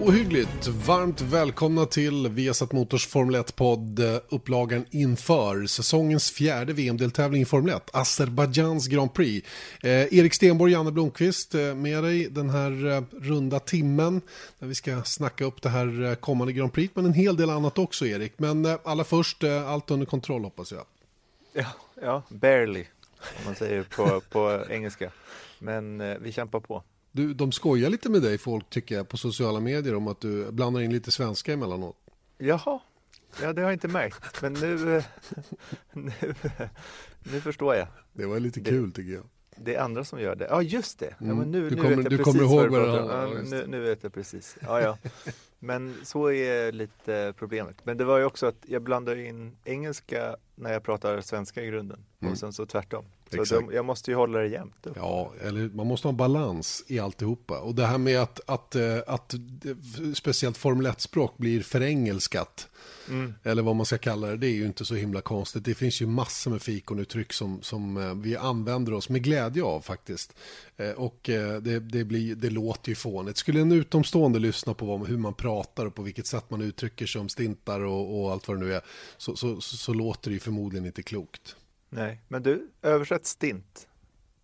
Ohyggligt varmt välkomna till Viasat Motors Formel 1-podd, eh, upplagan inför säsongens fjärde VM-deltävling i Formel 1, Azerbajdzjans Grand Prix. Eh, Erik Stenborg, Janne Blomqvist eh, med dig den här eh, runda timmen där vi ska snacka upp det här eh, kommande Grand Prix, men en hel del annat också Erik. Men eh, allra först, eh, allt under kontroll hoppas jag. Ja, ja barely, om man säger på, på engelska. Men eh, vi kämpar på. Du, de skojar lite med dig folk tycker jag på sociala medier om att du blandar in lite svenska emellanåt. Jaha, ja det har jag inte märkt. Men nu, eh, nu, nu förstår jag. Det var lite Det- kul tycker jag. Det är andra som gör det. Ja, just det. Ja, Mm. men nu, Du nu kommer- vet jag du precis kommer ihåg vad det handlar om, ja, nu, nu vet jag precis. Ja, ja. Men så är lite problemet. Men det var ju också att jag blandar in engelska när jag pratar svenska i grunden. Mm. Och sen så tvärtom. Så Exakt. jag måste ju hålla det jämnt upp. Ja, eller man måste ha en balans i alltihopa. Och det här med att, att, eh, att eh, speciellt Formel 1-språk blir förengelskat, Mm. eller vad man ska kalla det, det är ju inte så himla konstigt. Det finns ju massor med fikonuttryck som, som eh, vi använder oss med glädje av faktiskt. Och det, det, blir, det låter ju fånigt. Skulle en utomstående lyssna på vad, hur man pratar och på vilket sätt man uttrycker sig om stintar och, och allt vad det nu är, så, så, så, så låter det ju förmodligen inte klokt. Nej, men du, översätt stint.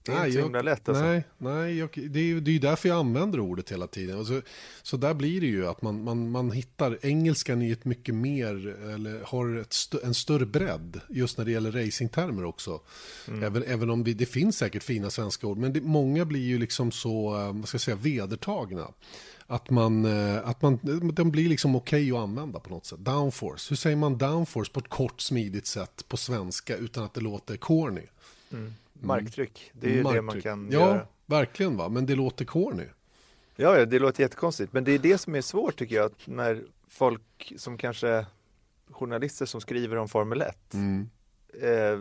Det är inte så himla lätt alltså. Nej, nej jag, det, är ju, det är ju därför jag använder ordet hela tiden. Och så, så där blir det ju att man, man, man hittar engelskan i ett mycket mer, eller har st- en större bredd just när det gäller racingtermer också. Mm. Även, även om vi, det finns säkert fina svenska ord, men det, många blir ju liksom så, eh, vad ska jag säga, vedertagna. Att man, eh, att man, de blir liksom okej att använda på något sätt. Downforce, hur säger man downforce på ett kort smidigt sätt på svenska utan att det låter corny? Marktryck, det är ju det man Marktryck. kan ja, göra. verkligen va, men det låter corny. Ja, ja, det låter jättekonstigt. Men det är det som är svårt tycker jag, att när folk som kanske journalister som skriver om Formel 1 Mm. eh,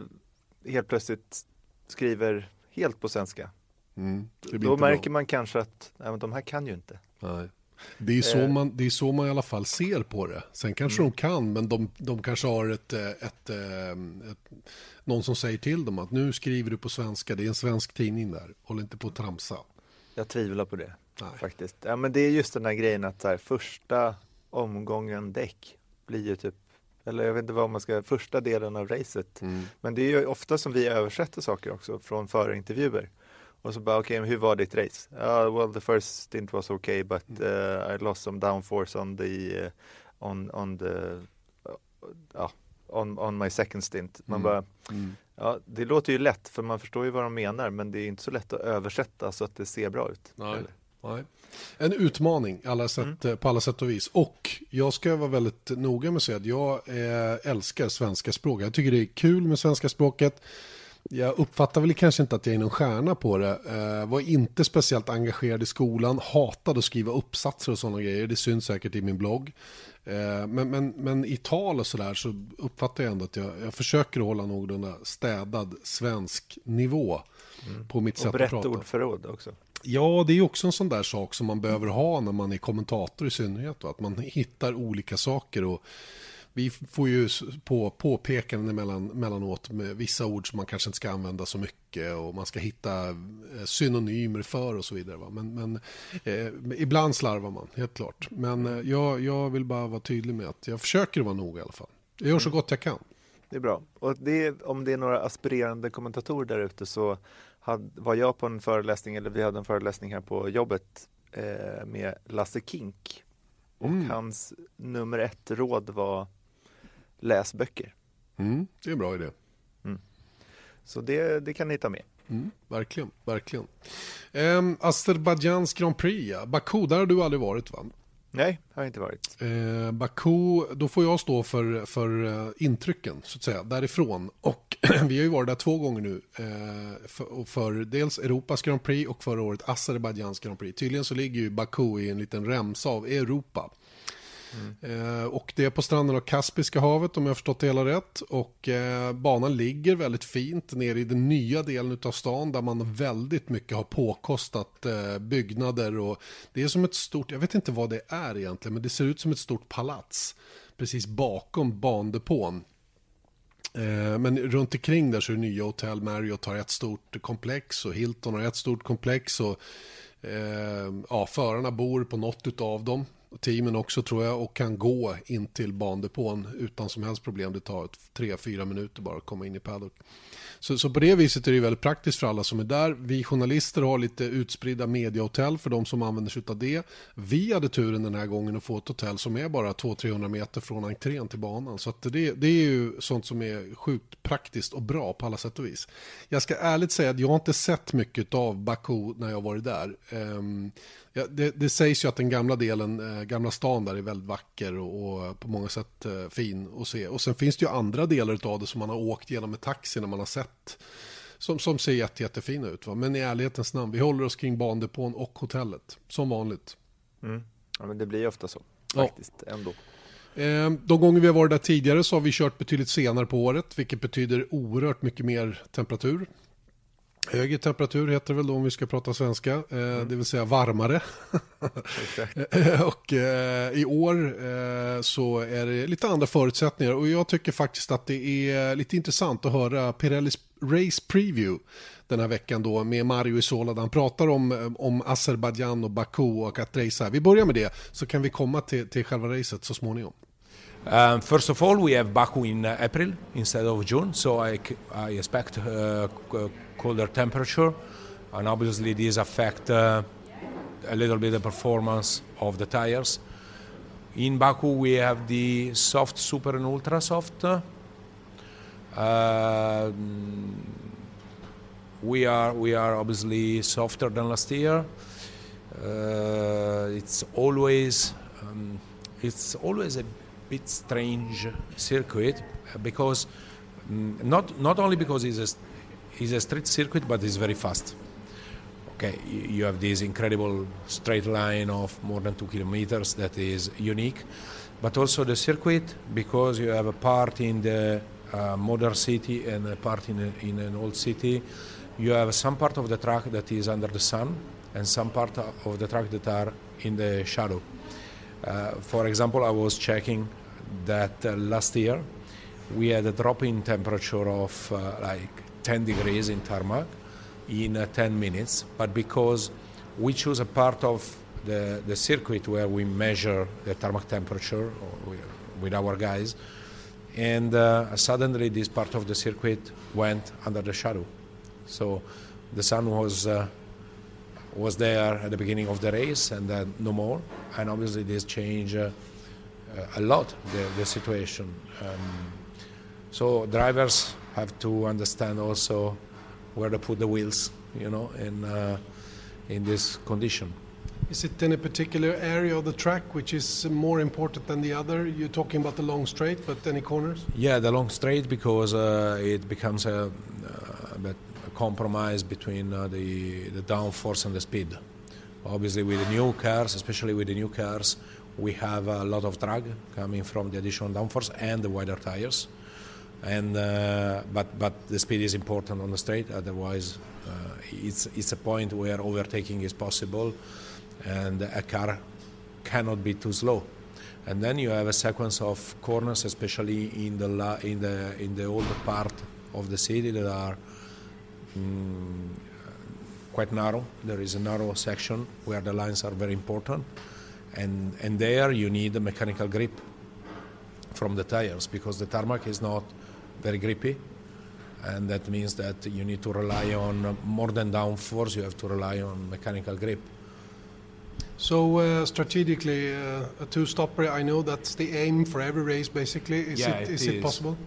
helt plötsligt skriver helt på svenska. Mm. Då märker bra. man kanske att nej, de här kan ju inte. Nej. Det är, så Eh. man, det är så man i alla fall ser på det. Sen kanske Mm. de kan, men de, de kanske har ett, eh, ett, eh, ett, någon som säger till dem att nu skriver du på svenska, det är en svensk tidning där, håll inte på att tramsa. Jag tvivlar på det Nej. faktiskt. Ja, men det är just den här grejen att så här, första omgången däck blir ju typ, eller jag vet inte vad man ska, första delen av racet Mm. Men det är ju ofta som vi översätter saker också från förintervjuer. Och så bara, okej, men hur var ditt race? Ja, well the first stint was okay but uh, I lost some downforce on the, uh, on, on the, uh, on, on my second stint. Man Mm. bara, Mm. ja, det låter ju lätt för man förstår ju vad de menar men det är inte så lätt att översätta så att det ser bra ut. Nej. Nej. En utmaning alla sätt, Mm. på alla sätt och vis. Och jag ska vara väldigt noga med att säga att jag älskar svenska språk. Jag tycker det är kul med svenska språket. Jag uppfattar väl kanske inte att jag är någon stjärna på det. Eh, var inte speciellt engagerad i skolan. Hatade att skriva uppsatser och sådana grejer. Det syns säkert i min blogg. Eh, men, men, men i tal och sådär så uppfattar jag ändå att jag, jag försöker hålla någorlunda städad svensk nivå på mitt Och sätt att brett prata. ordförråd också. Ja, det är också en sån där sak som man behöver ha när man är kommentator i synnerhet. Då, att man hittar olika saker. och Vi får ju på, påpekanden emellan, mellanåt med vissa ord som man kanske inte ska använda så mycket och man ska hitta eh, synonymer för och så vidare. Va? Men, men eh, ibland slarvar man, helt klart. Men eh, jag, jag vill bara vara tydlig med att jag försöker vara noga i alla fall. Jag gör så gott jag kan. Det är bra. Och det, om det är några aspirerande kommentatorer där ute så had, var jag på en föreläsning, eller vi hade en föreläsning här på jobbet eh, med Lasse Kink. Och Mm. hans nummer ett råd var läs böcker. Mm, det är en bra idé. Så det, det kan ni ta med. Mm, verkligen, verkligen. Um, Azerbajdzjans Grand Prix, ja. Baku, där har du aldrig varit va? Nej, har inte varit. Eh, Baku, då får jag stå för, för eh, intrycken så att säga, därifrån. Och vi har ju varit där två gånger nu. Eh, för, för dels Europas Grand Prix och förra året Azerbajdzjans Grand Prix. Tydligen så ligger ju Baku i en liten remsa av Europa. Eh, och det är på stranden av Kaspiska havet om jag har förstått det hela rätt. Och eh, banan ligger väldigt fint nere i den nya delen av stan där man väldigt mycket har påkostat eh, byggnader. Och det är som ett stort, jag vet inte vad det är egentligen, men det ser ut som ett stort palats precis bakom bandepån. Eh, men runt omkring där så är det nya hotell. Marriott har ett stort komplex och Hilton har ett stort komplex. Och, eh, ja, förarna bor på något av dem. Teamen också tror jag och kan gå in till bandepån utan som helst problem. Det tar ett- tre, fyra minuter bara att komma in i paddock. Så, så på det viset är det väldigt praktiskt för alla som är där. Vi journalister har lite utspridda mediahotell för de som använder sig av det. Vi hade turen den här gången att få ett hotell som är bara 200-300 meter från entrén till banan. Så att det, det är ju sånt som är sjukt praktiskt och bra på alla sätt och vis. Jag ska ärligt säga att jag har inte sett mycket av Baku när jag varit där. Um, ja, det, det sägs ju att den gamla delen, eh, gamla stan där är väldigt vacker och, och på många sätt eh, fin att se. Och sen finns det ju andra delar av det som man har åkt genom med taxi när man har sett. Som, som ser jätte, jättefina ut. Va? Men i ärlighetens namn, vi håller oss kring bandepån och hotellet. Som vanligt. Ja, men det blir ju ofta så. Ja. Faktiskt, ändå. Eh, De gånger vi har varit där tidigare så har vi kört betydligt senare på året, vilket betyder oerhört mycket mer temperatur. Högre temperatur heter det väl då om vi ska prata svenska, eh, det vill säga varmare. Eh, och eh, i år eh, så är det lite andra förutsättningar och jag tycker faktiskt att det är lite intressant att höra Pirellis Race Preview den här veckan då med Mario Isola där han pratar om, om Azerbajdzjan och Baku och att racea. Vi börjar med det så kan vi komma till, till själva racet så småningom. Um, first of all, we have Baku in April instead of June, so I, I expect uh, colder temperature, and obviously these affect uh, a little bit the performance of the tires. In Baku, we have the soft, super, and ultra soft. Uh, we are we are obviously softer than last year. Uh, it's always um, it's always a bit strange circuit because mm, not not only because it's a it's a street circuit but it's very fast. Okay, you, you have this incredible straight line of more than two kilometers that is unique, but also the circuit because you have a part in the uh, modern city and a part in, a, in an old city. You have some part of the track that is under the sun and some part of the track that are in the shadow. Uh, for example, I was checking that uh, last year we had a drop in temperature of uh, like 10 degrees in tarmac in uh, 10 minutes, but because we choose a part of the, the circuit where we measure the tarmac temperature we, with our guys, and uh, suddenly this part of the circuit went under the shadow. So the sun was uh, was there at the beginning of the race and then no more. And obviously this changed uh, uh, a lot the, the situation. Um, so drivers have to understand also where to put the wheels, you know, in uh, in this condition. Is it in a particular area of the track which is more important than the other? You're talking about the long straight, but any corners? Yeah, the long straight because uh, it becomes a, a, a compromise between uh, the the downforce and the speed. Obviously, with the new cars, especially with the new cars, we have a lot of drag coming from the additional downforce and the wider tires. And uh, but but the speed is important on the straight. Otherwise, uh, it's it's a point where overtaking is possible, and a car cannot be too slow. And then you have a sequence of corners, especially in the la- in the in the older part of the city that are mm, quite narrow. There is a narrow section where the lines are very important, and and there you need a mechanical grip from the tires because the tarmac is not very grippy, and that means that you need to rely on more than downforce. You have to rely on mechanical grip. So uh, strategically, uh, a two-stopper. I know that's the aim for every race. Basically, is Yeah, it it is it possible?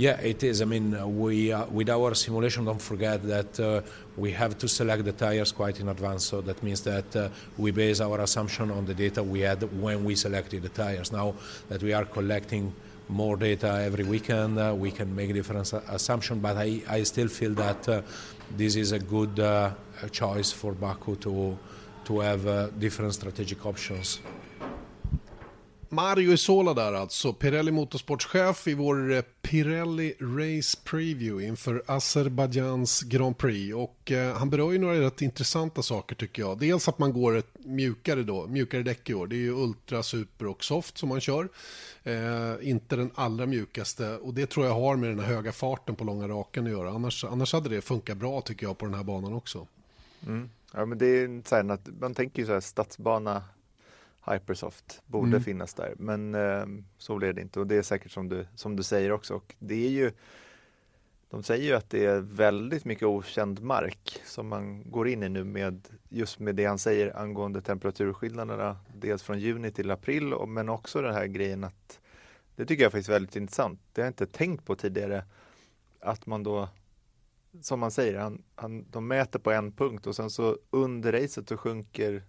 Yeah, it is. I mean, uh, we uh, with our simulation, don't forget that uh, we have to select the tires quite in advance. So that means that uh, we base our assumption on the data we had when we selected the tires. Now that we are collecting more data every weekend. Uh, we can make different assumption, but I, I still feel that uh, this is a good choice for Baku to to have different strategic options. Mario Isola där alltså, Pirelli Motorsportschef i vår eh, Pirelli Race Preview inför Azerbajdzjans Grand Prix. Och eh, han berör ju några rätt intressanta saker tycker jag. Dels att man går ett mjukare då, mjukare däck i år. Det är ju Ultra, Super och Soft som man kör. Eh, inte den allra mjukaste och det tror jag har med den här höga farten på långa raken att göra. Annars, annars hade det funkat bra tycker jag på den här banan också. Mm. Ja, men det är så här, man tänker ju så här stadsbana Hypersoft borde Mm. finnas där, men eh, så blev det inte och det är säkert som du, som du säger också. Och det är ju, de säger ju att det är väldigt mycket okänd mark som man går in i nu med just med det han säger angående temperaturskillnaderna, dels från juni till april, men också den här grejen att det tycker jag faktiskt är väldigt intressant. Det har jag inte tänkt på tidigare, att man då som man säger, han, han, de mäter på en punkt och sen så under racet så sjunker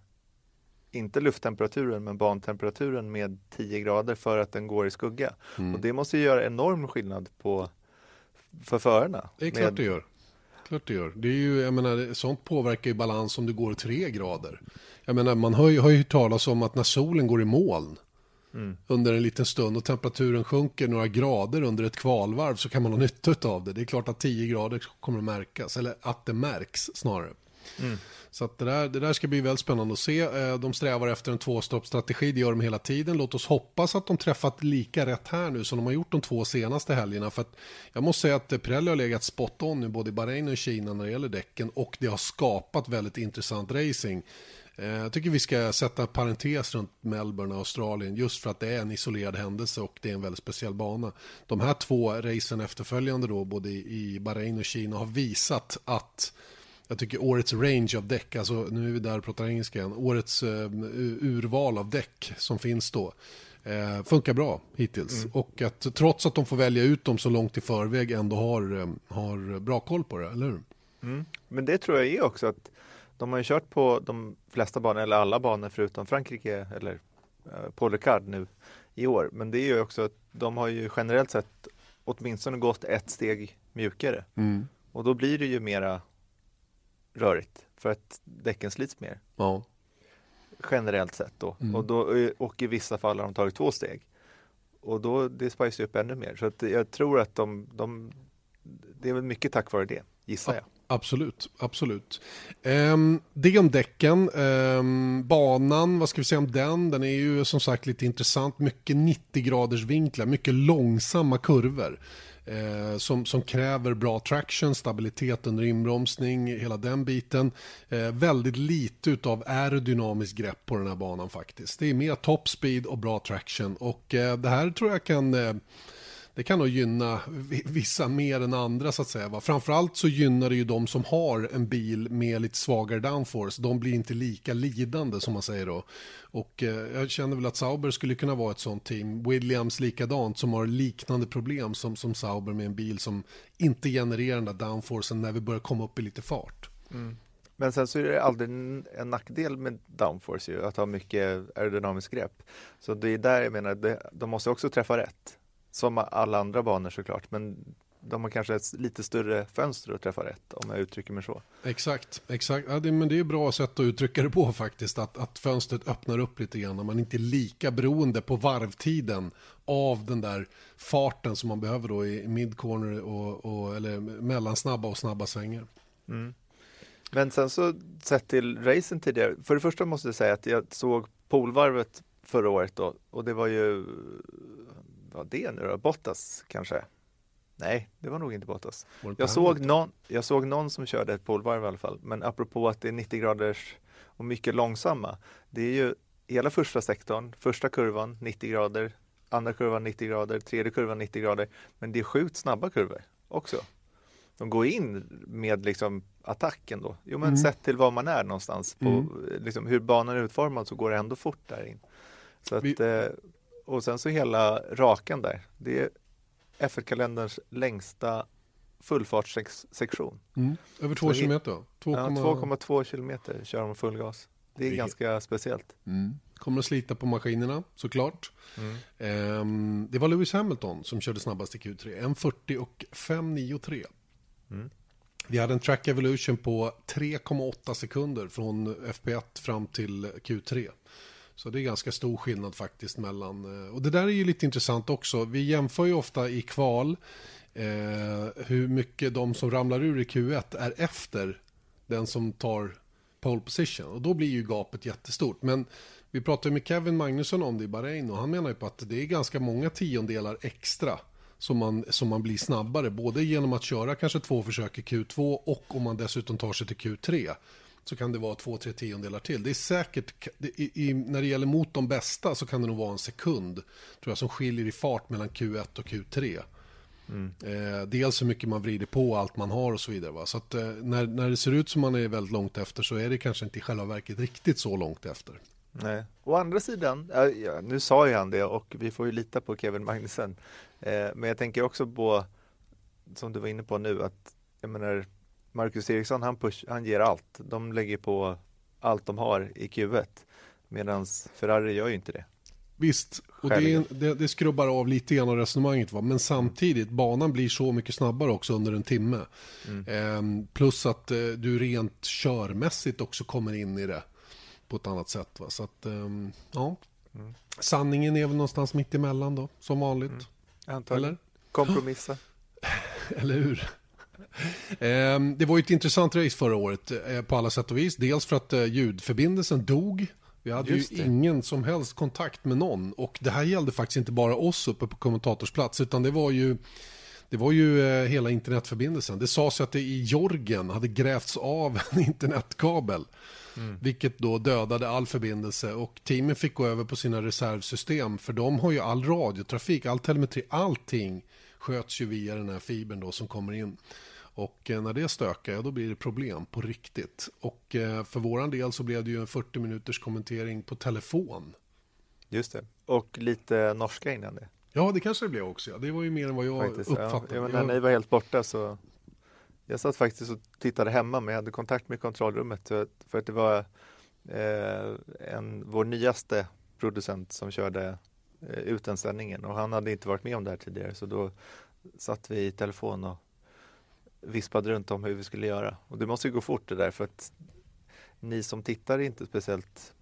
inte lufttemperaturen men bantemperaturen med 10 grader för att den går i skugga. Mm. Och det måste ju göra enorm skillnad på för förarna. Det är klart Med- det gör. Klart det gör. Det är ju, jag menar, sånt påverkar ju balans om du går tre grader. Jag menar, man har ju, har ju hört talas om att när solen går i moln Mm. under en liten stund och temperaturen sjunker några grader under ett kvalvarv så kan man ha nytta av det. Det är klart att 10 grader kommer att märkas, eller att det märks snarare. Mm. Så att det, där, det där ska bli väldigt spännande att se. Eh, de strävar efter en tvåstoppsstrategi, det gör de hela tiden. Låt oss hoppas att de träffat lika rätt här nu som de har gjort de två senaste helgerna. För att jag måste säga att Pirelli har legat spot on nu både i Bahrain och i Kina när det gäller däcken och det har skapat väldigt intressant racing. Eh, jag tycker vi ska sätta parentes runt Melbourne och Australien just för att det är en isolerad händelse och det är en väldigt speciell bana. De här två racen efterföljande då, både i Bahrain och Kina, har visat att jag tycker årets range av däck, alltså nu är vi där och pratar engelska igen, årets eh, urval av däck som finns då eh, funkar bra hittills. Och att trots att de får välja ut dem så långt i förväg ändå har, eh, har bra koll på det, eller hur? Mm. Men det tror jag är också att de har ju kört på de flesta banor, eller alla banor förutom Frankrike eller eh, Paul Ricard nu i år. Men det är ju också att de har ju generellt sett åtminstone gått ett steg mjukare. Och då blir det ju mera rörigt för att däcken slits mer Ja. generellt sett då. Och, då och i vissa fall har de tagit två steg. Och då det spicar upp ännu mer. Så att jag tror att de, de det är väl mycket tack vare det, gissar jag. Absolut, absolut. Ehm, det om däcken. Ehm, banan, vad ska vi säga om den? Den är ju som sagt lite intressant. Mycket 90 graders vinklar, mycket långsamma kurvor. Eh, som, som kräver bra traction, stabilitet under inbromsning, hela den biten. Eh, väldigt lite av aerodynamiskt grepp på den här banan faktiskt. Det är mer top speed och bra traction och eh, det här tror jag kan eh, det kan nog gynna vissa mer än andra så att säga. Va? Framförallt så gynnar det ju de som har en bil med lite svagare downforce. De blir inte lika lidande som man säger då. Och eh, jag känner väl att Sauber skulle kunna vara ett sånt team. Williams likadant som har liknande problem som, som Sauber med en bil som inte genererar den där downforcen när vi börjar komma upp i lite fart. Mm. Men sen så är det aldrig en, nackdel med downforce ju, att ha mycket aerodynamiskt grepp. Så det är där jag menar, de måste också träffa rätt. Som alla andra banor såklart, men de har kanske ett lite större fönster att träffa rätt, om jag uttrycker mig så. Exakt, exakt. Ja, det, men det är ett bra sätt att uttrycka det på faktiskt. Att, att fönstret öppnar upp lite grann. När man inte är lika beroende på varvtiden av den där farten som man behöver då i mid-corner och, och, eller mellansnabba och snabba svängar. Men sen så sett till racen tidigare, för det första måste jag säga att jag såg polvarvet förra året då och det var ju, vad det nu då, Bottas kanske? Nej, det var nog inte Bottas. Var Jag såg, någon, jag såg någon som körde ett polvarv i alla fall, men apropå att det är 90 graders och mycket långsamma. Det är ju hela första sektorn, första kurvan 90 grader, andra kurvan 90 grader, tredje kurvan 90 grader, men det är sjukt snabba kurvor också. De går in med liksom attacken då. Jo men sett till var man är någonstans, på liksom, hur banan är utformad så går det ändå fort där in. Så att, Vi- eh, och sen så hela rakan där, det är F1-kalenderns längsta fullfartssektion. Mm. Över två Så kilometer? va? Ja, 2,2 2,2 kilometer kör de full gas. Det är är- ganska speciellt. Mm. kommer att slita på maskinerna såklart. Ehm, det var Lewis Hamilton som körde snabbast i Q3. 1.40 och 5.93. Vi hade en track evolution på 3,8 sekunder från FP1 fram till Q3. Så det är ganska stor skillnad faktiskt mellan... Eh, och det där är ju lite intressant också. Vi jämför ju ofta i kval eh, hur mycket de som ramlar ur i Q1 är efter den som tar pole position. Och då blir ju gapet jättestort. Men vi pratade med Kevin Magnusson om det i Bahrain och han menar ju på att det är ganska många tiondelar extra som man, som man blir snabbare. Både genom att köra kanske två försök i Q2 och om man dessutom tar sig till Q3 så kan det vara två, tre tiondelar till. Det är säkert, det, i, i, när det gäller mot de bästa så kan det nog vara en sekund tror jag, som skiljer i fart mellan Q1 och Q3. Eh, dels hur mycket man vrider på allt man har och så vidare. Va? Så att, eh, när, när det ser ut som man är väldigt långt efter så är det kanske inte i själva verket riktigt så långt efter. Nej. Å andra sidan, ja, nu sa ju han det och vi får ju lita på Kevin Magnussen. Eh, men jag tänker också på, som du var inne på nu, att jag menar, Marcus Eriksson han, push, han ger allt. De lägger på allt de har i Q1. Medan Ferrari gör ju inte det. Visst, och det, det, det skrubbar av lite grann av resonemanget. Va? Men samtidigt, banan blir så mycket snabbare också under en timme. Ehm, plus att eh, du rent körmässigt också kommer in i det på ett annat sätt. Va? Så att, ehm, ja. Sanningen är väl någonstans mitt emellan då, som vanligt. Antagligen. Eller? Kompromissa. Eller hur? Ehm, det var ju ett intressant race förra året eh, på alla sätt och vis. Dels för att eh, ljudförbindelsen dog. Vi hade Just ju det. ingen som helst kontakt med någon. Och det här gällde faktiskt inte bara oss uppe på kommentatorsplats. Utan det var ju, det var ju eh, hela internetförbindelsen. Det sades att det i Jorgen hade grävts av en internetkabel. Vilket då dödade all förbindelse och teamen fick gå över på sina reservsystem. För de har ju all radiotrafik, all telemetri, allting sköts ju via den här fibern då som kommer in. Och eh, när det stökar, ja, då blir det problem på riktigt. Och eh, för våran del så blev det ju en 40 minuters kommentering på telefon. Just det. Och lite norska innan det. Ja, det kanske det blev också. Ja. Det var ju mer än vad jag Faktiskt. Ja, uppfattade. ja, men när ni var helt borta så Jag satt faktiskt och tittade hemma men jag hade kontakt med kontrollrummet för att, det var eh, en, vår nyaste producent som körde ut den sändningen och han hade inte varit med om det här tidigare så då satt vi i telefon och vispade runt om hur vi skulle göra. Och det måste ju gå fort det där för att ni som tittar är inte speciellt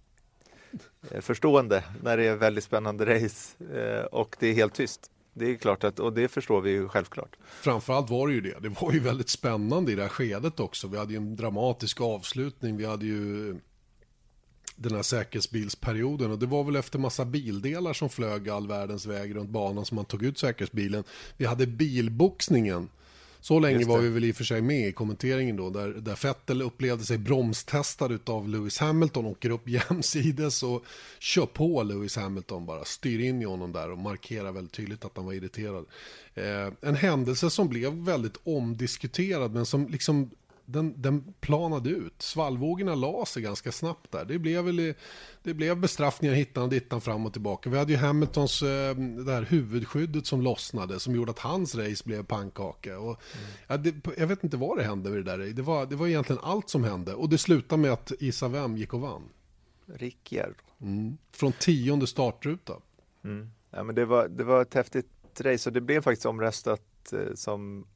eh, förstående när det är väldigt spännande race eh, och det är helt tyst. Det är klart att, och det förstår vi ju självklart. Framförallt var det ju det. Det var ju väldigt spännande i det här skedet också. Vi hade ju en dramatisk avslutning. Vi hade ju den här säkerhetsbilsperioden. Och det var väl efter massa bildelar som flög all världens väg runt banan som man tog ut säkerhetsbilen. Vi hade bilboxningen. Så länge var vi väl i och för sig med i kommenteringen då. Där, där Vettel upplevde sig bromstestad av Lewis Hamilton. Åker upp jämsides och kör på Lewis Hamilton bara. Styr in i honom där och markerar väldigt tydligt att han var irriterad. Eh, en händelse som blev väldigt omdiskuterad men som liksom den, den planade ut. Svallvågorna la sig ganska snabbt där. Det blev, väl, det blev bestraffningar hittan och dittan fram och tillbaka. Vi hade ju Hamiltons eh, det här huvudskyddet som lossnade som gjorde att hans race blev pannkaka. Och, ja, det, jag vet inte vad det hände med det där. Det var, det var egentligen allt som hände. Och det slutade med att Isa Vem gick och vann. Ricciardo. Från tionde startruta. Mm. Ja, men det, var, det var ett häftigt race och det blev faktiskt omröstat eh, som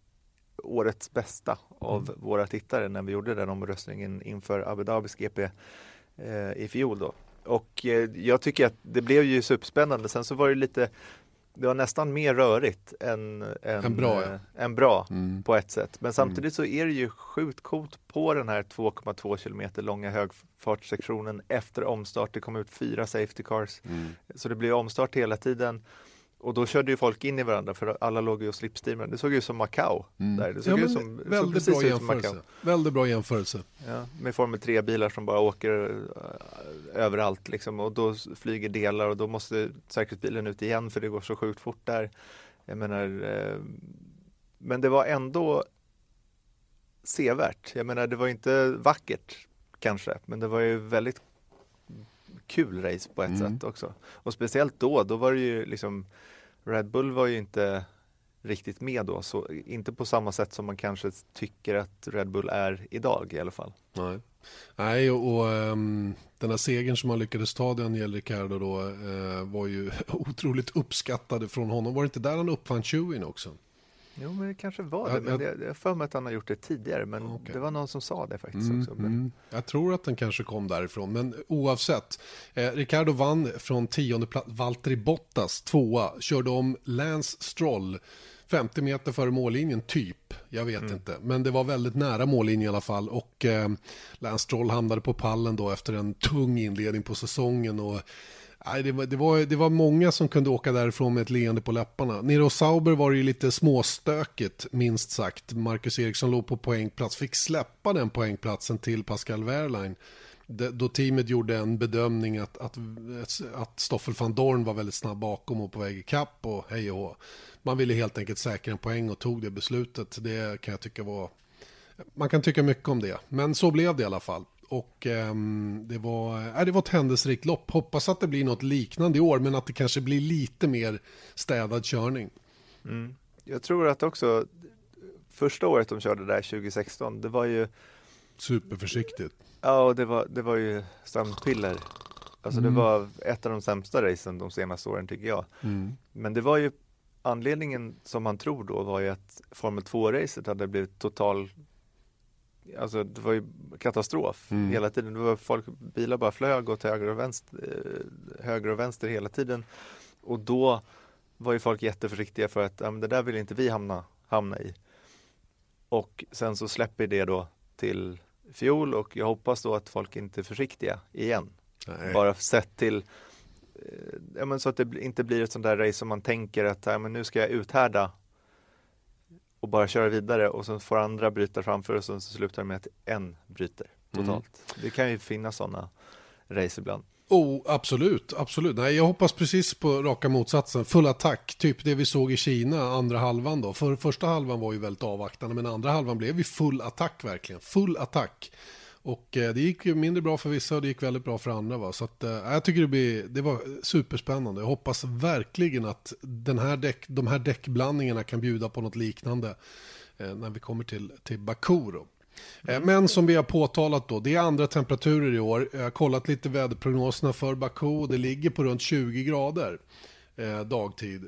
årets bästa av våra tittare när vi gjorde den omröstningen inför Abu Dhabis GP eh, i fjol då. Och eh, jag tycker att det blev ju superspännande. Sen så var det lite det var nästan mer rörigt än, än, Än bra, ja. eh, än bra på ett sätt. Men samtidigt så är det ju sjukt coolt på den här 2,2 kilometer långa högfartssektionen efter omstart. Det kom ut fyra safety cars. Så det blev omstart hela tiden. Och då körde ju folk in i varandra för alla låg ju och slipstreamade. Det såg ut som Macau. Där. Det såg Ja, ut men som, det såg väldigt bra jämförelse. Väldigt bra jämförelse. Ja, med Formel 3-bilar som bara åker eh, överallt liksom och då flyger delar och då måste säkerhetsbilen ut igen för det går så sjukt fort där. Jag menar, eh, men det var ändå sevärt. Jag menar, det var inte vackert kanske, men det var ju väldigt kul race på ett sätt också. Och speciellt då, då var det ju liksom Red Bull var ju inte riktigt med då. Så inte på samma sätt som man kanske tycker att Red Bull är idag i alla fall. Nej, Nej och, och um, den här segern som han lyckades ta, Daniel Ricciardo då, uh, var ju otroligt uppskattad från honom. Var det inte där han uppfann chewin också? Jo, men det kanske var det. Men ja. det, jag har för mig att han har gjort det tidigare. Men Okej. det var någon som sa det faktiskt Mm, också. Men, mm. Jag tror att den kanske kom därifrån, men oavsett. Eh, Ricardo vann från tionde plats, Valtteri Bottas tvåa, körde om Lance Stroll 50 meter före mållinjen, typ. Jag vet inte, men det var väldigt nära mållinjen i alla fall. Och eh, Lance Stroll hamnade på pallen då efter en tung inledning på säsongen. Och, nej, det, var, det, var, det var många som kunde åka därifrån med ett leende på läpparna. Nere hos Sauber var det ju lite småstökigt, minst sagt. Marcus Eriksson låg på poängplats, fick släppa den poängplatsen till Pascal Wehrlein. Då teamet gjorde en bedömning att, att, att Stoffel van Dorn var väldigt snabb bakom och på väg i kapp och hej och hå. Man ville helt enkelt säkra en poäng och tog det beslutet. Det kan jag tycka var... Man kan tycka mycket om det, men så blev det i alla fall. Och ehm, det, var, äh, det var ett händelserikt lopp. Hoppas att det blir något liknande i år, men att det kanske blir lite mer städad körning. mm. Jag tror att också första året de körde där 2016, det var ju Superförsiktigt. Ja, och det var, det var ju sömnpiller. Alltså Mm. det var ett av de sämsta racen de senaste åren tycker jag. Mm. Men det var ju anledningen som man tror då var ju att Formel 2-racet hade blivit total Alltså det var ju katastrof Mm. hela tiden. Det var folk, bilar bara flög åt höger och vänster, eh, höger och vänster hela tiden. Och då var ju folk jätteförsiktiga för att men det där vill inte vi hamna, hamna i. Och sen så släpper det då till fjol och jag hoppas då att folk inte är försiktiga igen. Nej. Bara sett till eh, ja, men så att det inte blir ett sånt där race som man tänker att ja, men nu ska jag uthärda och bara köra vidare och så får andra bryta framför och så så slutar det med att en bryter totalt. Det kan ju finnas sådana race ibland. Oh, absolut, absolut. Nej, jag hoppas precis på raka motsatsen. Full attack, typ det vi såg i Kina, andra halvan då. För första halvan var ju väldigt avvaktande, men andra halvan blev ju full attack verkligen. Full attack. Och eh, det gick ju mindre bra för vissa och det gick väldigt bra för andra. Va? Så att, eh, jag tycker det, blir, det var superspännande. Jag hoppas verkligen att den här däck, de här däckblandningarna kan bjuda på något liknande eh, när vi kommer till, till Baku. Eh, Men som vi har påtalat då, det är andra temperaturer i år. Jag har kollat lite väderprognoserna för Baku och det ligger på runt 20 grader dagtid.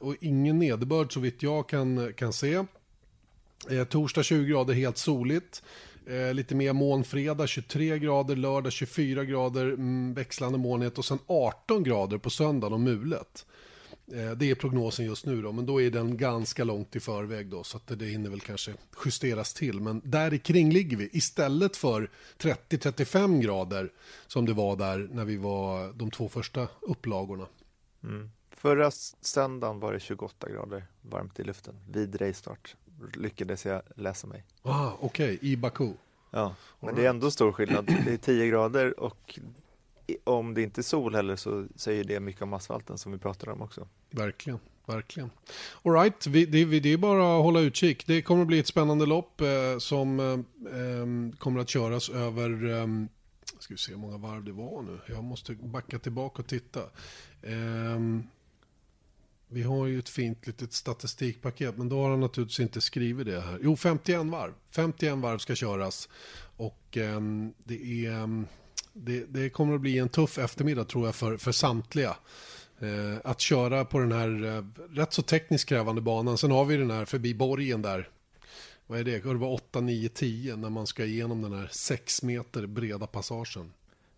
Och ingen nederbörd så vitt jag kan, kan se. Torsdag 20 grader helt soligt. Eh, lite mer moln fredag 23 grader, lördag 24 grader, mm, växlande molnighet och sen 18 grader på söndagen och mulet. Eh, Det är prognosen just nu då, men då är den ganska långt i förväg då, så att det hinner väl kanske justeras till. Men där i kring ligger vi, istället för 30-35 grader som det var där när vi var de två första upplagorna. Mm. Förra söndagen var det 28 grader varmt i luften vid racestart. Lyckades jag läsa mig. Ah, Okej, i Baku. Ja, men det är ändå stor skillnad. Det är 10 grader och om det inte är sol heller så säger det mycket om asfalten som vi pratade om också. Verkligen, verkligen. All right, vi, det, det är bara att hålla utkik. Det kommer att bli ett spännande lopp eh, som eh, em, kommer att köras över, eh, ska vi se hur många varv det var nu. Jag måste backa tillbaka och titta. Ehm, vi har ju ett fint litet statistikpaket, men då har han naturligtvis inte skrivit det här. Jo, 51 varv. 51 varv ska köras. Och ehm, det, är, ehm, det, det kommer att bli en tuff eftermiddag tror jag för, för samtliga. Eh, att köra på den här eh, rätt så tekniskt krävande banan. Sen har vi den här förbi borgen där. Vad är det? Var 8, 9, 10 när man ska igenom den här 6 meter breda passagen.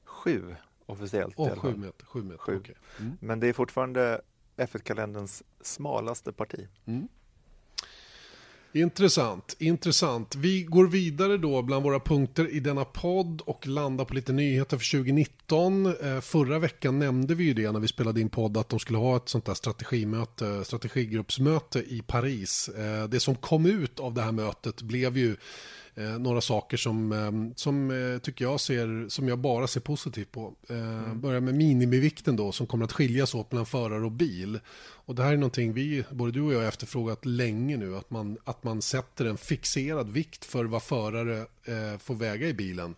Sju officiellt. Åh, fall. 7 meter. 7 meter. Sju. okej. Mm. Men det är fortfarande F1-kalenderns smalaste parti. Intressant, intressant. Vi går vidare då bland våra punkter i denna podd och landar på lite nyheter för 2019. Eh, förra veckan nämnde vi ju det när vi spelade in podd att de skulle ha ett sånt där strategimöte, strategigruppsmöte i Paris. Eh, det som kom ut av det här mötet blev ju eh, några saker som, eh, som eh, tycker jag ser, som jag bara ser positivt på. Eh, Börjar med minimivikten då som kommer att skiljas åt mellan förare och bil. Och det här är någonting vi, både du och jag har efterfrågat länge nu, att man, att man sätter en fixerad vikt för vad förare eh, får väga i bilen.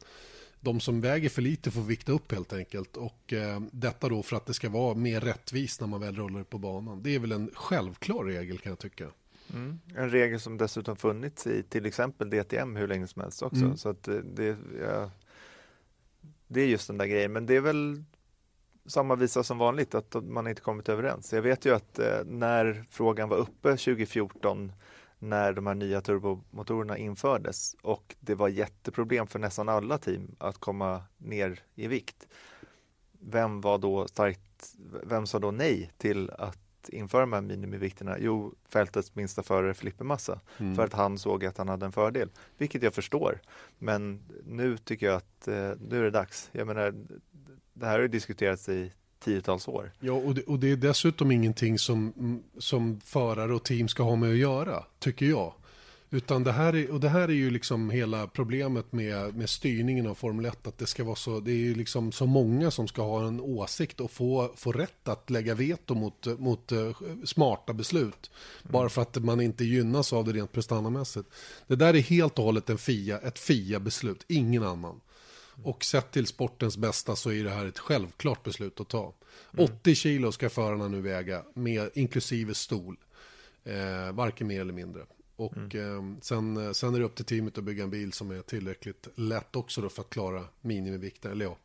de som väger för lite får vikta upp helt enkelt. Och eh, detta då för att det ska vara mer rättvist när man väl rullar på banan. Det är väl en självklar regel kan jag tycka. Mm. En regel som dessutom funnits i till exempel DTM hur länge som helst också. Mm. Så att det, det, ja, det är just den där grejen. Men det är väl samma visa som vanligt att man inte kommit överens. Jag vet ju att eh, när frågan var uppe 2014 när de här nya turbomotorerna infördes och det var jätteproblem för nästan alla team att komma ner i vikt. Vem var då starkt, vem sa då nej till att införa de här minimivikterna? Jo, fältets minsta förare Filippe Massa Mm. för att han såg att han hade en fördel, vilket jag förstår. Men nu tycker jag att eh, nu är det dags. Jag menar, det här har diskuterats i tiotals år. Ja, och det, och det är dessutom ingenting som, mm, som förare och team ska ha med att göra, tycker jag. Utan det här är, och det här är ju liksom hela problemet med, med styrningen av Formel 1, att det ska vara så, det är ju liksom så många som ska ha en åsikt och få, få rätt att lägga veto mot, mot eh, smarta beslut. Bara för att man inte gynnas av det rent prestandamässigt. Det där är helt och hållet en FIA, ett FIA-beslut, ingen annan. Och sett till sportens bästa så är det här ett självklart beslut att ta. 80 kilo ska förarna nu väga, med, inklusive stol. Eh, varken mer eller mindre. Och eh, sen, sen är det upp till teamet att bygga en bil som är tillräckligt lätt också då för att klara minimivikten. Eller ja,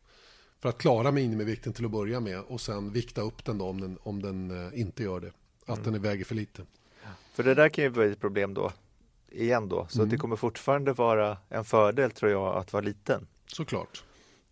för att klara minimivikten till att börja med och sen vikta upp den då om den, om den eh, inte gör det. Att den väger för lite. För det där kan ju bli ett problem då, igen då. Så Mm. det kommer fortfarande vara en fördel tror jag att vara liten. Såklart.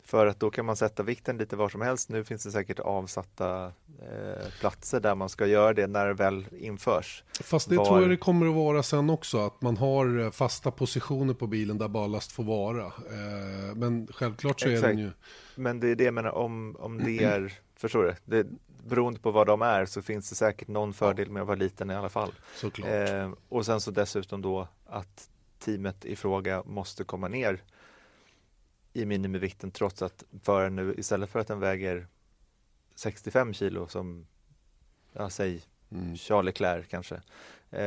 För att då kan man sätta vikten lite var som helst. Nu finns det säkert avsatta eh, platser där man ska göra det när det väl införs. Fast det Var- tror jag det kommer att vara sen också. Att man har eh, fasta positioner på bilen där ballast får vara. Eh, Men självklart så är Exakt. den ju... Men det är det jag menar, om, om det är, förstår du? Det, beroende på vad de är så finns det säkert någon fördel med att vara liten i alla fall. Eh, och sen så dessutom då att teamet i fråga måste komma ner i minimivikten trots att föraren nu istället för att den väger 65 kilo som, ja säg Mm. Charles Leclerc kanske. Eh,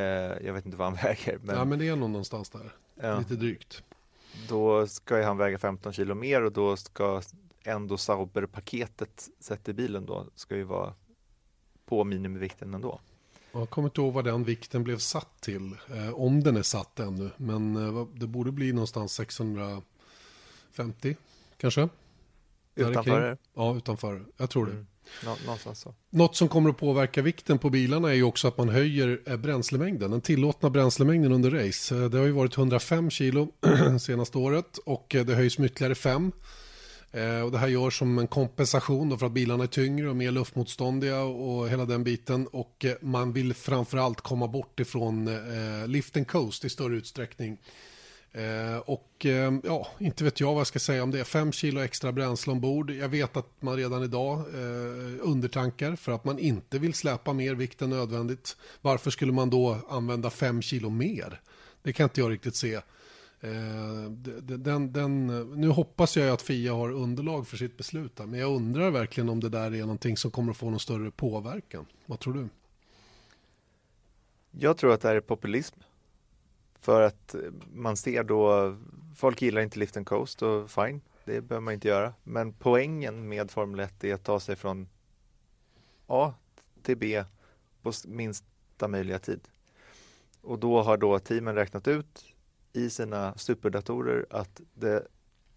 jag vet inte vad han väger men, ja, men det är nog någonstans där. ja, Lite drygt. då ska ju han väga 15 kilo mer och då ska ändå Sauber-paketet sett i bilen då ska ju vara på minimivikten ändå. Jag kommer inte ihåg vad den vikten blev satt till. Eh, om den är satt ännu. Men eh, det borde bli någonstans 650 kanske. Utanför? Ja, utanför. Jag tror det. Mm. Nå, någonstans så. Något som kommer att påverka vikten på bilarna är ju också att man höjer eh, bränslemängden. Den tillåtna bränslemängden under race. Eh, Det har ju varit 105 kilo senaste året och eh, det höjs med ytterligare 5. Eh, Och det här görs som en kompensation då för att bilarna är tyngre och mer luftmotståndiga och hela den biten. Och man vill framförallt komma bort ifrån lift and coast i större utsträckning. Eh, och eh, ja, inte vet jag vad jag ska säga om det. Fem kilo extra bränsle ombord. Jag vet att man redan idag eh, undertankar för att man inte vill släpa mer vikt än nödvändigt. Varför skulle man då använda fem kilo mer? Det kan inte jag riktigt se. Eh, den, den, nu hoppas jag att Fia har underlag för sitt beslut här, men jag undrar verkligen om det där är någonting som kommer att få någon större påverkan. Vad tror du? Jag tror att det här är populism. För att man ser då, folk gillar inte lift and coast och fine, det behöver man inte göra. Men poängen med Formel 1 är att ta sig från A till B på minsta möjliga tid. Och då har då teamen räknat ut i sina superdatorer att det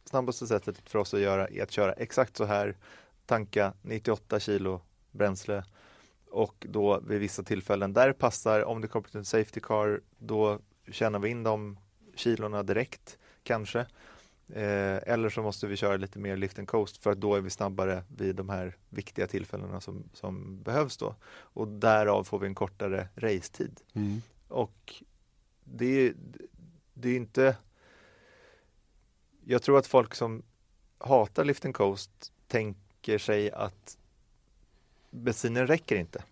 snabbaste sättet för oss att göra är att köra exakt så här, tanka 98 kilo bränsle och då vid vissa tillfällen där det passar, om det kommer till en safety car, då tjänar vi in de kilorna direkt kanske. Eh, eller så måste vi köra lite mer lift and coast för att då är vi snabbare vid de här viktiga tillfällena som, som behövs då. Och därav får vi en kortare racetid. Och det är, det är inte Jag tror att folk som hatar lift and coast tänker sig att bensinen räcker inte.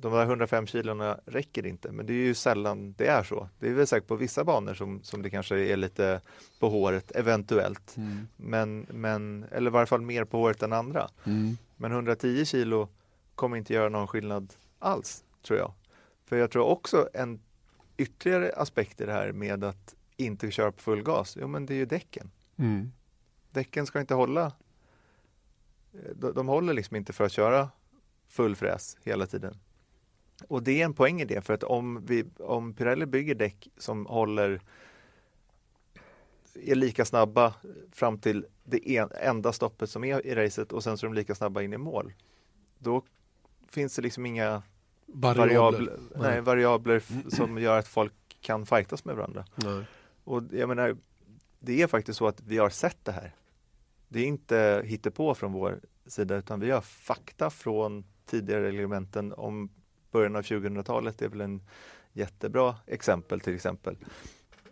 De där 105 kilona räcker inte, men det är ju sällan det är så. Det är väl säkert på vissa banor som, som det kanske är lite på håret, eventuellt. Men, men, eller i varje fall mer på håret än andra. Men 110 kilo kommer inte göra någon skillnad alls, tror jag. För jag tror också en ytterligare aspekt i det här med att inte köra på full gas, jo men det är ju däcken. Mm. Däcken ska inte hålla. eh, De, de håller liksom inte för att köra full fräs hela tiden. Och det är en poäng i det, för att om, vi, om Pirelli bygger däck som håller är lika snabba fram till det en, enda stoppet som är i racet och sen så är de lika snabba in i mål. Då finns det liksom inga variabler, nej, variabler f- som gör att folk kan fightas med varandra. Nej. Och jag menar, det är faktiskt så att vi har sett det här. Det är inte hittepå från vår sida utan vi har fakta från tidigare reglementen om början av 2000-talet. Det är väl en jättebra exempel till exempel.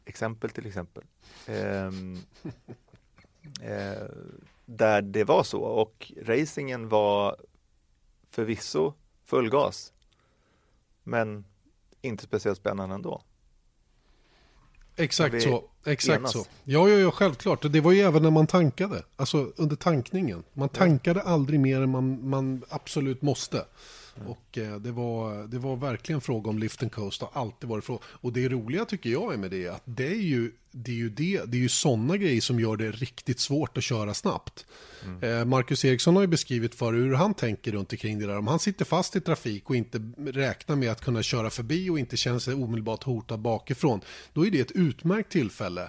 Exempel till exempel. Ehm, eh, där det var så och racingen var förvisso full gas. Men inte speciellt spännande ändå. Exakt så. Exakt enas. så. Ja, ja, ja, självklart. Det var ju även när man tankade. Alltså under tankningen. Man tankade aldrig mer än man, man absolut måste. Och eh, det, var, det var verkligen fråga om lift and coast. Har alltid varit fråga. Och det roliga tycker jag är med det att det är ju det är ju, det, det är ju sådana grejer som gör det riktigt svårt att köra snabbt. Eh, Marcus Eriksson har ju beskrivit för hur han tänker runt omkring det där. Om han sitter fast i trafik och inte räknar med att kunna köra förbi och inte känner sig omedelbart hotad bakifrån. Då är det ett utmärkt tillfälle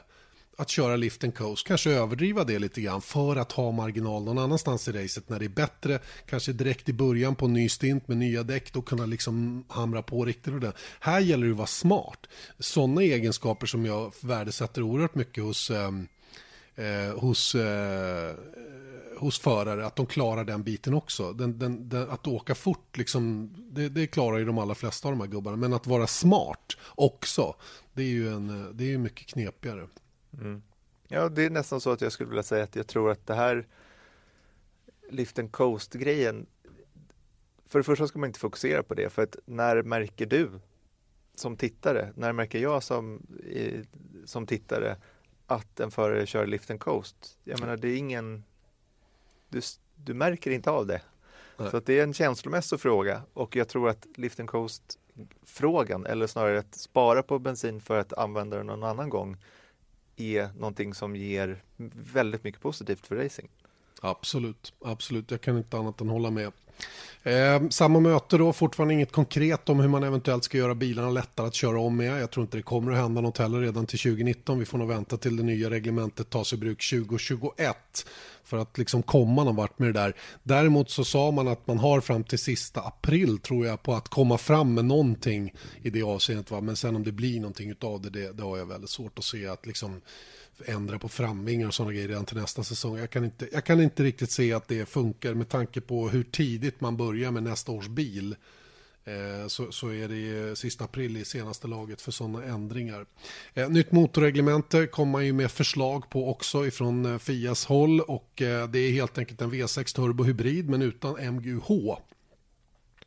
att köra lift and coast, kanske överdriva det lite grann för att ha marginal någon annanstans i racet när det är bättre, kanske direkt i början på en ny stint med nya däck, då kunna liksom hamra på riktigt och det. Här gäller det att vara smart. Sådana egenskaper som jag värdesätter oerhört mycket hos, ehm, eh, hos eh, hos förare, att de klarar den biten också. Den, den, den, att åka fort, liksom, det, det klarar ju de allra flesta av de här gubbarna. Men att vara smart också, det är ju en, det är ju mycket knepigare. Ja, det är nästan så att jag skulle vilja säga att jag tror att det här lift and coast-grejen, för det första ska man inte fokusera på det, för att när märker du som tittare, när märker jag som, som tittare att en förare kör lift and coast? Jag menar, det är ingen, du, du märker inte av det. Nej. Så att det är en känslomässig fråga och jag tror att lift and coast frågan, eller snarare att spara på bensin för att använda den någon annan gång, är någonting som ger väldigt mycket positivt för racing. Absolut, absolut. Jag kan inte annat än hålla med. Eh, samma möte då, fortfarande inget konkret om hur man eventuellt ska göra bilarna lättare att köra om med. Jag tror inte det kommer att hända något heller redan till 2019. Vi får nog vänta till det nya reglementet tas i bruk 2021 för att liksom komma någon vart med det där. Däremot så sa man att man har fram till sista april tror jag på att komma fram med någonting i det avseendet. Va? Men sen om det blir någonting utav det, det, det har jag väldigt svårt att se att liksom ändra på framvingar och sådana grejer redan till nästa säsong. Jag kan, inte, jag kan inte riktigt se att det funkar med tanke på hur tidigt man börjar med nästa års bil. Eh, Så, så är det sista april i senaste laget för sådana ändringar. Eh, Nytt motorreglemente kommer man ju med förslag på också ifrån eh, Fias håll och eh, det är helt enkelt en V6 turbo hybrid men utan MGUH.